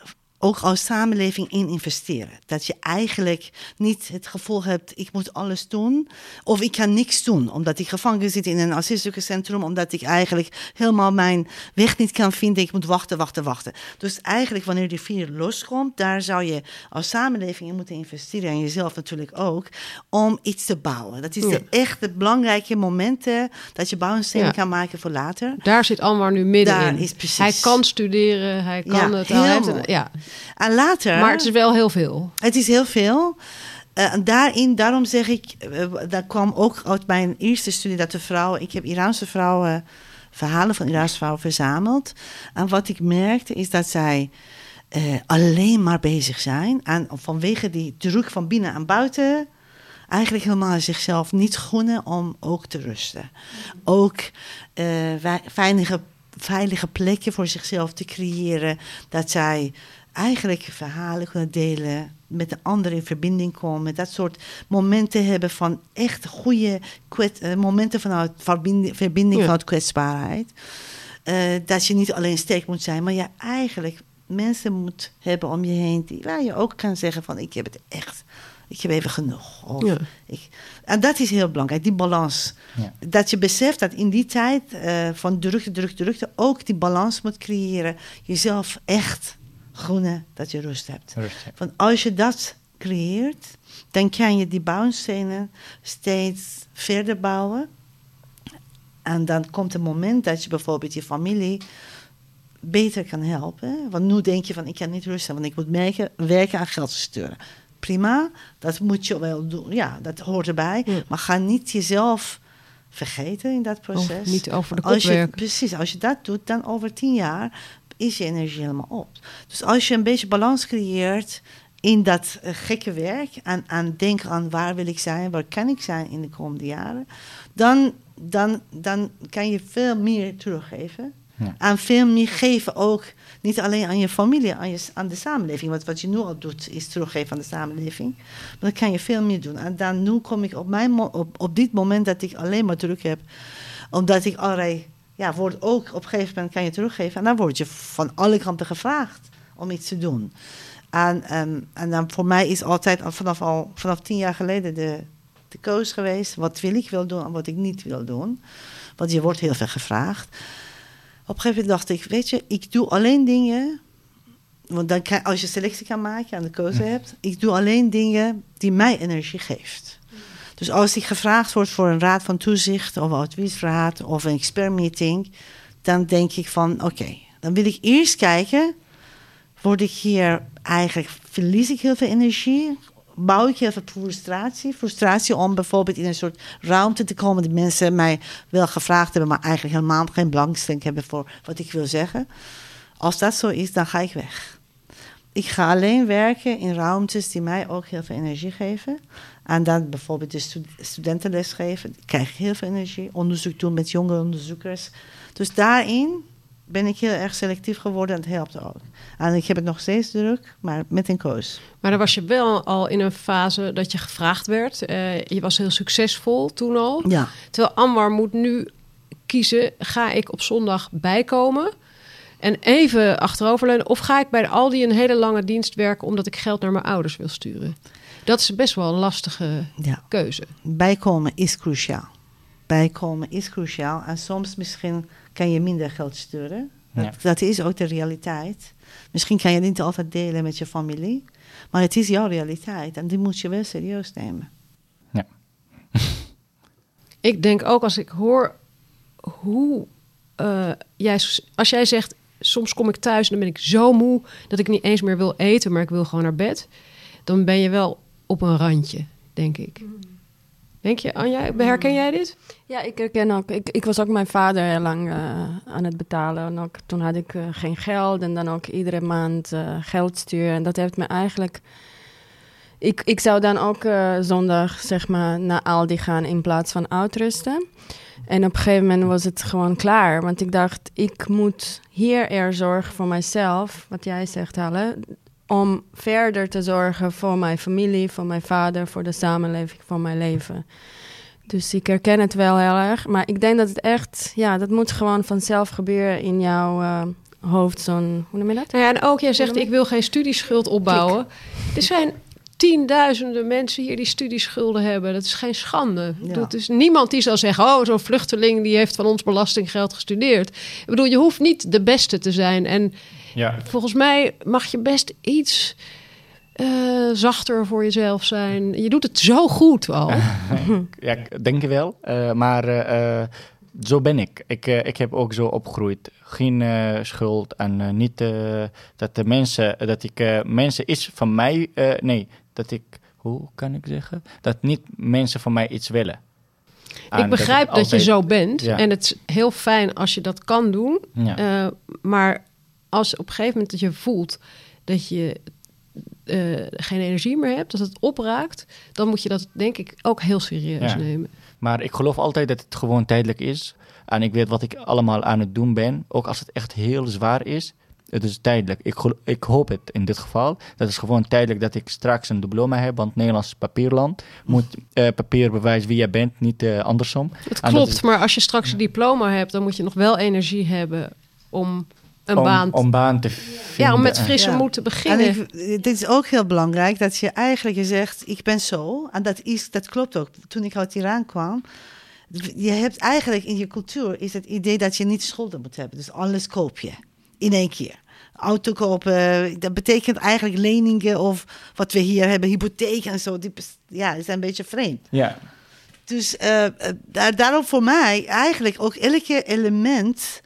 ook als samenleving in investeren. Dat je eigenlijk niet het gevoel hebt, ik moet alles doen. Of ik kan niks doen, omdat ik gevangen zit in een asielzoekerscentrum. Omdat ik eigenlijk helemaal mijn weg niet kan vinden. Ik moet wachten, wachten, wachten. Dus eigenlijk wanneer die vier loskomt, daar zou je als samenleving in moeten investeren. En jezelf natuurlijk ook, om iets te bouwen. Dat is Ja. de echte belangrijke momenten dat je bouwstenen Ja. kan maken voor later. Daar zit Anwar nu middenin. Daar is precies. Hij kan studeren, hij kan Ja, het. hij heeft een- ja. En later... Maar het is wel heel veel. Het is heel veel. Eh, en daarin, daarom zeg ik, eh, dat kwam ook uit mijn eerste studie dat de vrouwen, ik heb Iraanse vrouwen, verhalen van Iraanse vrouwen verzameld. En wat ik merkte is dat zij eh, alleen maar bezig zijn. En vanwege die druk van binnen en buiten, eigenlijk helemaal zichzelf niet gunnen om ook te rusten. Ook veilige, veilige plekken voor zichzelf te creëren. Dat zij eigenlijk verhalen kunnen delen, met de anderen in verbinding komen. Dat soort momenten hebben van echt goede kwet- eh, momenten vanuit verbinding, verbinding Ja. vanuit kwetsbaarheid. Eh, dat je niet alleen sterk moet zijn, maar je eigenlijk mensen moet hebben om je heen die, waar je ook kan zeggen van ik heb het echt, ik heb even genoeg. Of Ja. ik, en dat is heel belangrijk, die balans. Ja. Dat je beseft dat in die tijd eh, van drukte, drukte, drukte ook die balans moet creëren. Jezelf echt gunnen dat je rust hebt. Want als je dat creëert, dan kan je die bouwstenen steeds verder bouwen. En dan komt een moment dat je bijvoorbeeld je familie beter kan helpen. Want nu denk je van ik kan niet rusten, want ik moet merken, werken aan geld sturen. Prima, dat moet je wel doen. Ja, dat hoort erbij. Ja. Maar ga niet jezelf vergeten in dat proces. Of niet over de kop Als je, precies, als je dat doet, dan over tien jaar is je energie helemaal op. Dus als je een beetje balans creëert in dat eh, gekke werk en, en denk aan waar wil ik zijn, waar kan ik zijn in de komende jaren, dan, dan, dan kan je veel meer teruggeven. Ja. En veel meer geven ook, niet alleen aan je familie, aan, je, aan de samenleving. Want wat je nu al doet, is teruggeven aan de samenleving. Maar dan kan je veel meer doen. En dan nu kom ik op, mijn op, op dit moment dat ik alleen maar druk heb. Omdat ik allerlei, ja, wordt ook op een gegeven moment kan je teruggeven. En dan word je van alle kanten gevraagd om iets te doen. En, ehm, en dan voor mij is altijd al vanaf, al, vanaf tien jaar geleden de, de koos geweest. Wat wil ik wil doen en wat ik niet wil doen. Want je wordt heel veel gevraagd. Op een gegeven moment dacht ik, weet je, ik doe alleen dingen. Want dan kan, als je selectie kan maken en de keuze hebt, ik doe alleen dingen die mij energie geeft. Dus als ik gevraagd word voor een raad van toezicht of een adviesraad of een expertmeeting, dan denk ik van oké, dan wil ik eerst kijken, word ik hier eigenlijk, verlies ik heel veel energie? Bouw ik heel veel frustratie? Frustratie om bijvoorbeeld in een soort ruimte te komen die mensen mij wel gevraagd hebben, maar eigenlijk helemaal geen belangstelling hebben voor wat ik wil zeggen. Als dat zo is, dan ga ik weg. Ik ga alleen werken in ruimtes die mij ook heel veel energie geven. En dan bijvoorbeeld de stu- studentenles geven, krijg ik heel veel energie. Onderzoek doen met jonge onderzoekers. Dus daarin ben ik heel erg selectief geworden en het helpt ook. En ik heb het nog steeds druk, maar met een koos. Maar dan was je wel al in een fase dat je gevraagd werd. Eh, je was heel succesvol toen al. Ja, Terwijl Anwar moet nu kiezen: ga ik op zondag bijkomen en even achteroverleunen, of ga ik bij de Aldi een hele lange dienst werken omdat ik geld naar mijn ouders wil sturen? Dat is best wel een lastige ja. keuze. bijkomen is cruciaal. Bijkomen is cruciaal. En soms misschien kan je minder geld sturen. Dat, Ja. dat is ook de realiteit. Misschien kan je het niet altijd delen met je familie. Maar het is jouw realiteit. En die moet je wel serieus nemen. <laughs> Ik denk ook als ik hoor hoe eh, jij, als jij zegt, soms kom ik thuis en dan ben ik zo moe dat ik niet eens meer wil eten, maar ik wil gewoon naar bed, dan ben je wel op een randje, denk ik. Denk je, Anja, herken jij dit? Ja, ik herken ook. Ik, ik was ook mijn vader heel lang eh, aan het betalen. En ook, toen had ik eh, geen geld en dan ook iedere maand eh, geld sturen. En dat heeft me eigenlijk... Ik, ik zou dan ook zondag zeg maar naar Aldi gaan in plaats van uitrusten. En op een gegeven moment was het gewoon klaar. Want ik dacht, ik moet hier er zorgen voor mijzelf. Wat jij zegt, Halle. Om verder te zorgen voor mijn familie, voor mijn vader, voor de samenleving, voor mijn leven. Dus ik herken het wel heel erg. Maar ik denk dat het echt, ja, dat moet gewoon vanzelf gebeuren in jouw eh, hoofd. Zo'n, hoe noem je dat? Nou ja, en ook jij zegt, ik wil geen studieschuld opbouwen. Er zijn tienduizenden mensen hier die studieschulden hebben. Dat is geen schande. Ja. Dat is niemand die zal zeggen, oh, zo'n vluchteling die heeft van ons belastinggeld gestudeerd. Ik bedoel, je hoeft niet de beste te zijn. En Ja, volgens mij mag je best iets eh, zachter voor jezelf zijn. Je doet het zo goed al. <laughs> ja ik denk je wel. Eh, maar eh, zo ben ik. Ik, ik heb ook zo opgegroeid. Geen eh, schuld en eh, niet eh, dat de mensen, dat ik eh, mensen iets van mij, eh, nee, dat ik, hoe kan ik zeggen? Dat niet mensen van mij iets willen. En ik begrijp dat, je zo bent. Ja. En het is heel fijn als je dat kan doen. Ja. Eh, maar als op een gegeven moment dat je voelt dat je eh, geen energie meer hebt, dat het opraakt, dan moet je dat denk ik ook heel serieus Ja. nemen. Maar ik geloof altijd dat het gewoon tijdelijk is. En ik weet wat ik allemaal aan het doen ben. Ook als het echt heel zwaar is. Het is tijdelijk. Ik, ik hoop het in dit geval. Dat is gewoon tijdelijk dat ik straks een diploma heb. Want Nederlands is papierland. Moet eh, papier bewijzen wie je bent, niet eh, andersom. Het En klopt, is- maar als je straks een diploma hebt, dan moet je nog wel energie hebben om een om, baan, om baan te vinden. ja, om met frisse Ja. moed te En beginnen. ik, dit is ook heel belangrijk, dat je eigenlijk zegt, ik ben zo. En dat, is, dat klopt ook. Toen ik uit Iran kwam, je hebt eigenlijk in je cultuur is het idee dat je niet schulden moet hebben. Dus alles koop je in één keer. Auto kopen, dat betekent eigenlijk leningen of wat we hier hebben, hypotheek en zo. Die, ja, is een beetje vreemd. Ja, Dus eh, eh, daar, daarom voor mij eigenlijk ook elke element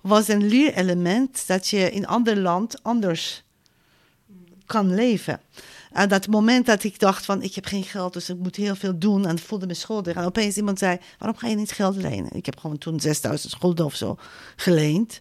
was een leerelement dat je in ander land anders kan leven. En dat moment dat ik dacht van ik heb geen geld, dus ik moet heel veel doen en voelde me schuldig. En opeens iemand zei, waarom ga je niet geld lenen? Ik heb gewoon toen 6000 schulden of zo geleend.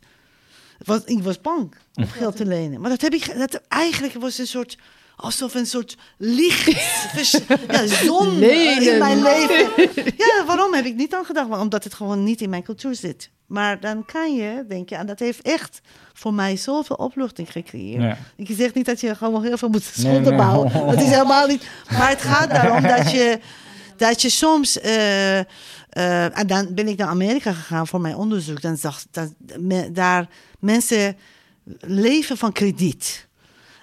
Was, ik was bang om geld te lenen. Maar dat heb ik, dat eigenlijk was een soort, alsof een soort licht, <laughs> vers- ja, zon eh, in mijn <laughs> leven. Ja, waarom heb ik niet aan gedacht? Maar omdat het gewoon niet in mijn cultuur zit. Maar dan kan je, denk je, en dat heeft echt voor mij zoveel opluchting gecreëerd. Ja. Ik zeg niet dat je gewoon heel veel moet schulden nee. bouwen. Dat is <laughs> helemaal niet. Maar het gaat daarom dat je, dat je soms. eh, eh, en dan ben ik naar Amerika gegaan voor mijn onderzoek. Dan zag dat me- daar mensen leven van krediet.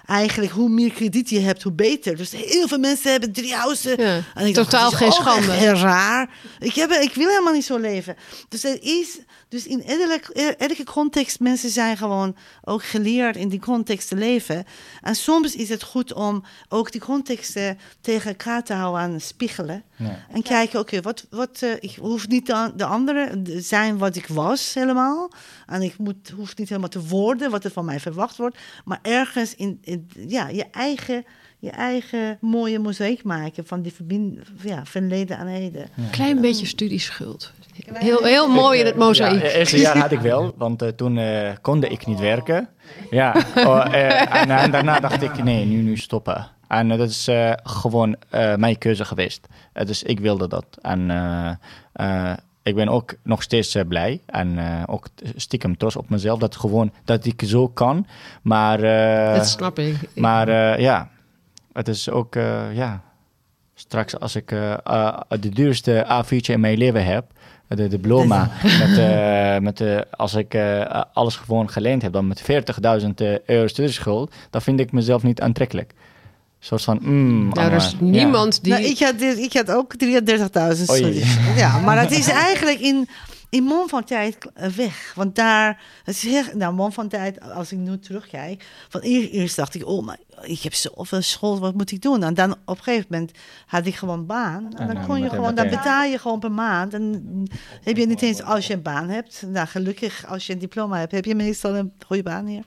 Eigenlijk, hoe meer krediet je hebt, hoe beter. Dus heel veel mensen hebben drie huizen. Ja, En ik totaal geen schande. Heel raar. Ik, heb, ik wil helemaal niet zo leven. Dus er is, dus in elke, elke context, mensen zijn gewoon ook geleerd in die context te leven. En soms is het goed om ook die contexten tegen elkaar te houden en spiegelen. En kijken, oké, wat, wat, eh, ik hoef niet de, de andere te zijn wat ik was helemaal. En ik moet, hoef niet helemaal te worden wat er van mij verwacht wordt. Maar ergens in, in ja, je, eigen, je eigen mooie mozaïek maken van die verbind, ja, verleden en heden. Klein beetje studieschuld. Heel, heel mooi in het mozaïek. Ja, het eerste jaar had ik wel, want eh, toen eh konde ik niet werken. Ja, oh, eh, en, en daarna dacht ik, nee, nu, nu stoppen. En dat is eh, gewoon eh, mijn keuze geweest. Dus ik wilde dat. En eh, eh, ik ben ook nog steeds blij en eh, ook stiekem trots op mezelf dat gewoon dat ik zo kan. Maar, eh, dat snap ik. maar eh, ja, het is ook eh, ja. Straks als ik eh, eh, de duurste A4'tje in mijn leven heb, de diploma, <laughs> met, eh, <laughs> met, als ik eh, alles gewoon geleend heb, dan met 40.000 euro studieschuld, dan vind ik mezelf niet aantrekkelijk. Soort van, mm, nou, er is niemand die... Nou, ik, had, ik had ook 33.000 Oei. studies. Ja, maar het is <laughs> eigenlijk in, in mon van tijd eh, weg. Want daar, het is heel, nou, van tijd, als ik nu terugkijk, van eer- eerst dacht ik, oh, maar ik heb zoveel school, wat moet ik doen? En dan op een gegeven moment had ik gewoon een baan. En dan kon je gewoon, dan betaal je gewoon per maand. En heb je niet eens, als je een baan hebt, nou gelukkig, als je een diploma hebt, heb je meestal een goede baan hier.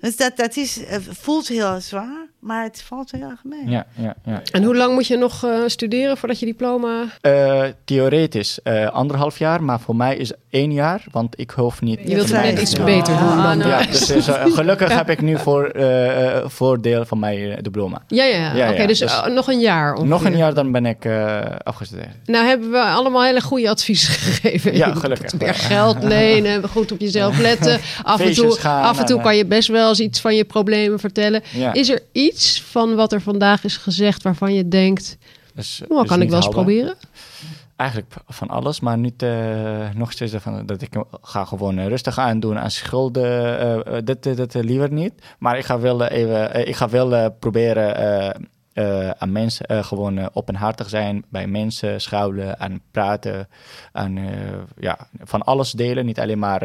Dus dat, dat is, voelt heel zwaar, maar het valt heel erg mee. Ja, ja, ja. En hoe lang moet je nog eh, studeren voordat je diploma... Eh, theoretisch eh, anderhalf jaar, maar voor mij is één jaar, want ik hoef niet. Je wilt net iets beter doen Ah, dan... nou. Ja, dus, gelukkig heb ik nu voor, voordeel van mijn diploma. Ja, ja. Ja, Oké, ja, dus, dus- nog een jaar ongeveer. Nog een jaar, dan ben ik eh, afgestudeerd. Nou hebben we allemaal hele goede adviezen <laughs> gegeven. Ja, gelukkig Meer geld lenen, goed op jezelf letten. Af en toe, gaan af en toe en, kan je best wel eens iets van je problemen vertellen. Ja. Is er iets van wat er vandaag is gezegd waarvan je denkt... Dus, kan ik wel eens haalbaar. proberen? Eigenlijk van alles, maar niet eh, nog steeds van dat ik ga gewoon eh, rustig aan doen aan schulden. dat, dat, dat liever niet. Maar ik ga wel eh, even, ik ga wel eh, proberen aan mensen eh, gewoon eh, openhartig zijn, bij mensen schuilen en praten. En ja, van alles delen, niet alleen maar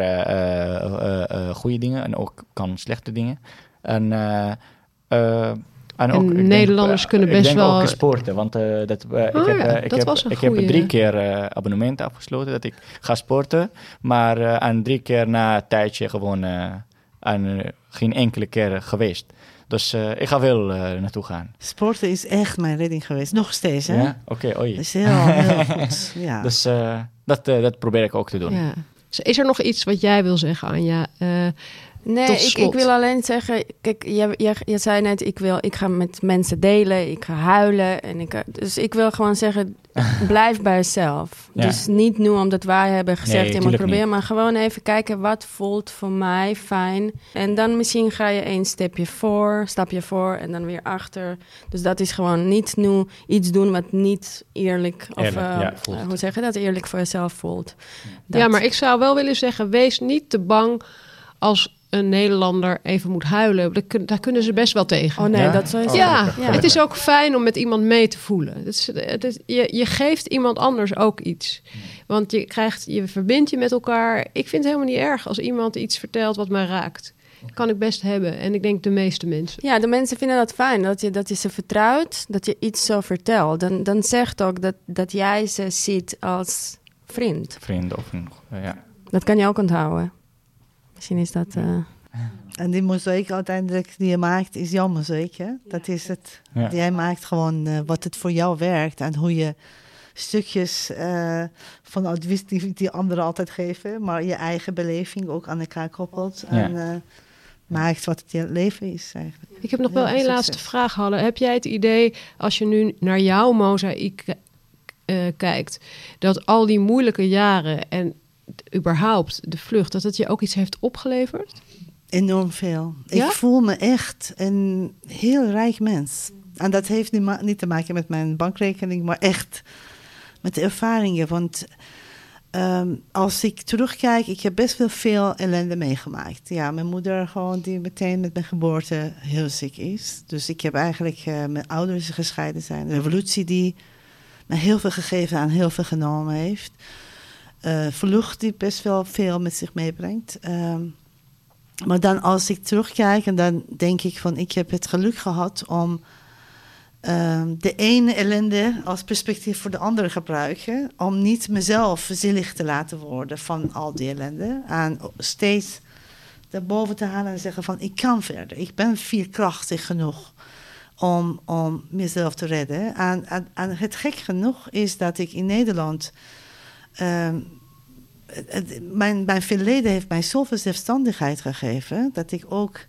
goede dingen en ook kan slechte dingen. En en ook, ik denk, Nederlanders eh, kunnen ik best denk wel- ook sporten, want eh, dat, eh, ik heb, ja, eh, ik ik drie keer eh, abonnement afgesloten dat ik ga sporten, maar eh, en drie keer na een tijdje gewoon eh, en, eh, geen enkele keer geweest. Dus eh, ik ga wel eh, naartoe gaan. Sporten is echt mijn redding geweest. Nog steeds, hè? Ja? Oké, oei. Dat is heel, heel <laughs> goed. Ja. Dus eh, dat, eh, dat probeer ik ook te doen. Ja. Dus is er nog iets wat jij wil zeggen, Anja? Nee, ik, ik wil alleen zeggen, kijk, je, zei net, ik, wil, ik ga met mensen delen, ik ga huilen. En ik, dus ik wil gewoon zeggen, <laughs> blijf bij jezelf. Ja. Dus niet nu omdat wij hebben gezegd, Nee, je moet proberen, niet. maar gewoon even kijken wat voelt voor mij fijn. En dan misschien ga je één stapje voor, stapje voor en dan weer achter. Dus dat is gewoon niet nu iets doen wat niet eerlijk, of Eerlijk, eh, ja, hoe zeg je dat, eerlijk voor jezelf voelt. Dat. Ja, maar ik zou wel willen zeggen, wees niet te bang als een Nederlander even moet huilen. Daar, kun- daar kunnen ze best wel tegen. Oh nee, Ja? dat zou je Oh, ja, het is ook fijn om met iemand mee te voelen. Het is, het is, je, je geeft iemand anders ook iets. Want je, krijgt, je verbindt je met elkaar. Ik vind het helemaal niet erg als iemand iets vertelt wat mij raakt. Dat kan ik best hebben. En ik denk de meeste mensen. Ja, de mensen vinden dat fijn, dat je, dat je ze vertrouwt, dat je iets zo vertelt. Dan, dan zegt ook dat, dat jij ze ziet als vriend. Vrienden of een, ja. Dat kan je ook onthouden. Misschien is dat... eh, En die mozaïek uiteindelijk die je maakt, is jouw mozaïek, hè? Dat is het. Ja. Jij maakt gewoon eh, wat het voor jou werkt en hoe je stukjes eh, van advies die, die anderen altijd geven, maar je eigen beleving ook aan elkaar koppelt Ja. en eh, maakt wat het je leven is eigenlijk. Ik heb nog wel één laatste vraag, Halle. Heb jij het idee, als je nu naar jouw mozaïek eh, kijkt, dat al die moeilijke jaren en überhaupt de vlucht, dat het je ook iets heeft opgeleverd? Enorm veel. Ja? Ik voel me echt een heel rijk mens. En dat heeft niet, niet te maken met mijn bankrekening, maar echt met de ervaringen. Want ehm, als ik terugkijk, ik heb best wel veel ellende meegemaakt. Ja, mijn moeder gewoon die meteen met mijn geboorte heel ziek is. Dus ik heb eigenlijk eh, mijn ouders gescheiden zijn. De revolutie die me heel veel gegeven en heel veel genomen heeft. Eh vlucht die best wel veel met zich meebrengt. Ehm, maar dan als ik terugkijk en dan denk ik van ik heb het geluk gehad om ehm, de ene ellende als perspectief voor de andere gebruiken. Om niet mezelf zielig te laten worden van al die ellende. En steeds daarboven te halen en zeggen van ik kan verder. Ik ben vierkrachtig genoeg om, om mezelf te redden. En, en, en het gek genoeg is dat ik in Nederland... ehm, mijn, mijn verleden heeft mij zoveel zelfstandigheid gegeven... dat ik ook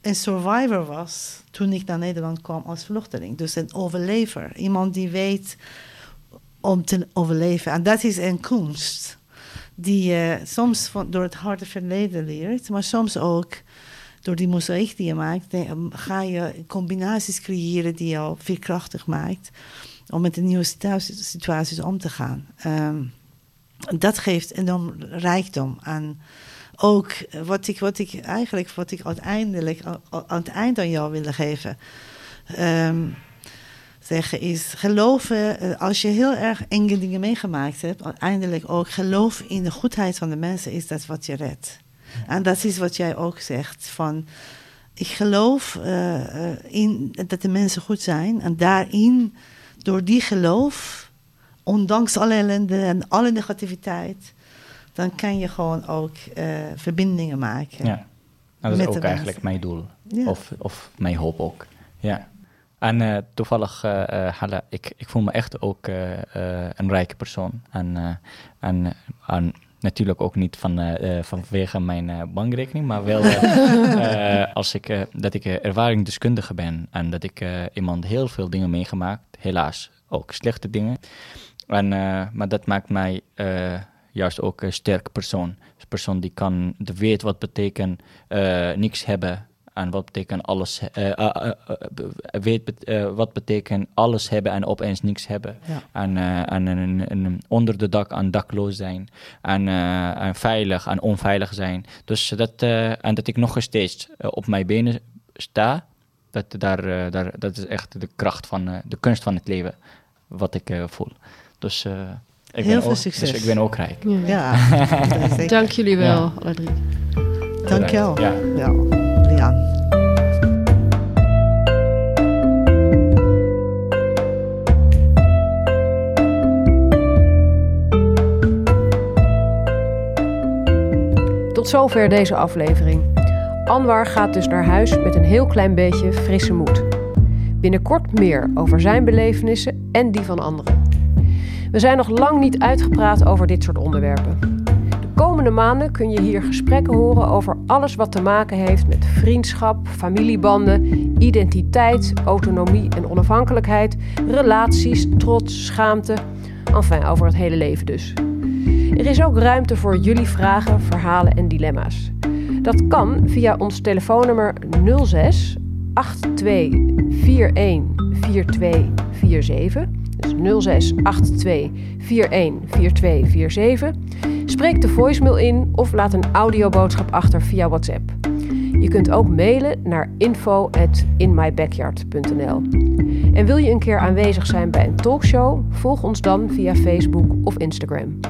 een, survivor was toen ik naar Nederland kwam als vluchteling. Dus een overlever. Iemand die weet om te overleven. En dat is een kunst die je soms door het harde verleden leert, maar soms ook door die mozaïek die je maakt, ga je combinaties creëren die jou veerkrachtig maakt om met de nieuwe situaties om te gaan. Ehm, dat geeft enorm rijkdom aan ook wat ik, wat ik eigenlijk wat ik uiteindelijk aan het eind aan jou wilde geven. Um, zeggen is geloven, eh, als je heel erg enge dingen meegemaakt hebt, uiteindelijk ook geloof in de goedheid van de mensen is dat wat je redt. En dat is wat jij ook zegt, van ik geloof uh, in dat de mensen goed zijn en daarin, door die geloof, ondanks alle ellende en alle negativiteit, dan kan je gewoon ook uh, verbindingen maken. Ja, nou, dat is ook eigenlijk mijn doel. Of, of mijn hoop ook. Ja. En uh, toevallig, uh, ik, ik voel me echt ook een rijke persoon. En, en, en natuurlijk ook niet van, vanwege mijn bankrekening, maar wel <laughs> als ik, dat ik ervaringsdeskundige ben. En dat ik iemand heel veel dingen meegemaakt, helaas ook slechte dingen. En, maar dat maakt mij juist ook een sterke persoon. Een persoon die kan, die weet wat betekent niks hebben en wat betekent alles, uh, weet wat betekent alles hebben en opeens niks hebben. En, en onder de dak en dakloos zijn. En, en veilig en onveilig zijn. Dus dat, en dat ik nog steeds op mijn benen sta, dat, daar, daar, dat is echt de kracht van de kunst van het leven, wat ik voel. Dus ik Heel ben veel ook, succes. Dus ik ben ook rijk. Ja. ja. <laughs> Dank jullie wel, ja. alle drie. Dank jou. Ja. ja. Lian. Tot zover deze aflevering. Anwar gaat dus naar huis met een heel klein beetje frisse moed. Binnenkort meer over zijn belevenissen en die van anderen. We zijn nog lang niet uitgepraat over dit soort onderwerpen. De komende maanden kun je hier gesprekken horen over alles wat te maken heeft met vriendschap, familiebanden, identiteit, autonomie en onafhankelijkheid, relaties, trots, schaamte. Enfin, over het hele leven dus. Er is ook ruimte voor jullie vragen, verhalen en dilemma's. Dat kan via ons telefoonnummer 06 82 41 4247. Dus 06 82 41 4247. Spreek de voicemail in of laat een audioboodschap achter via WhatsApp. Je kunt ook mailen naar info@inmybackyard.nl. En wil je een keer aanwezig zijn bij een talkshow? Volg ons dan via Facebook of Instagram.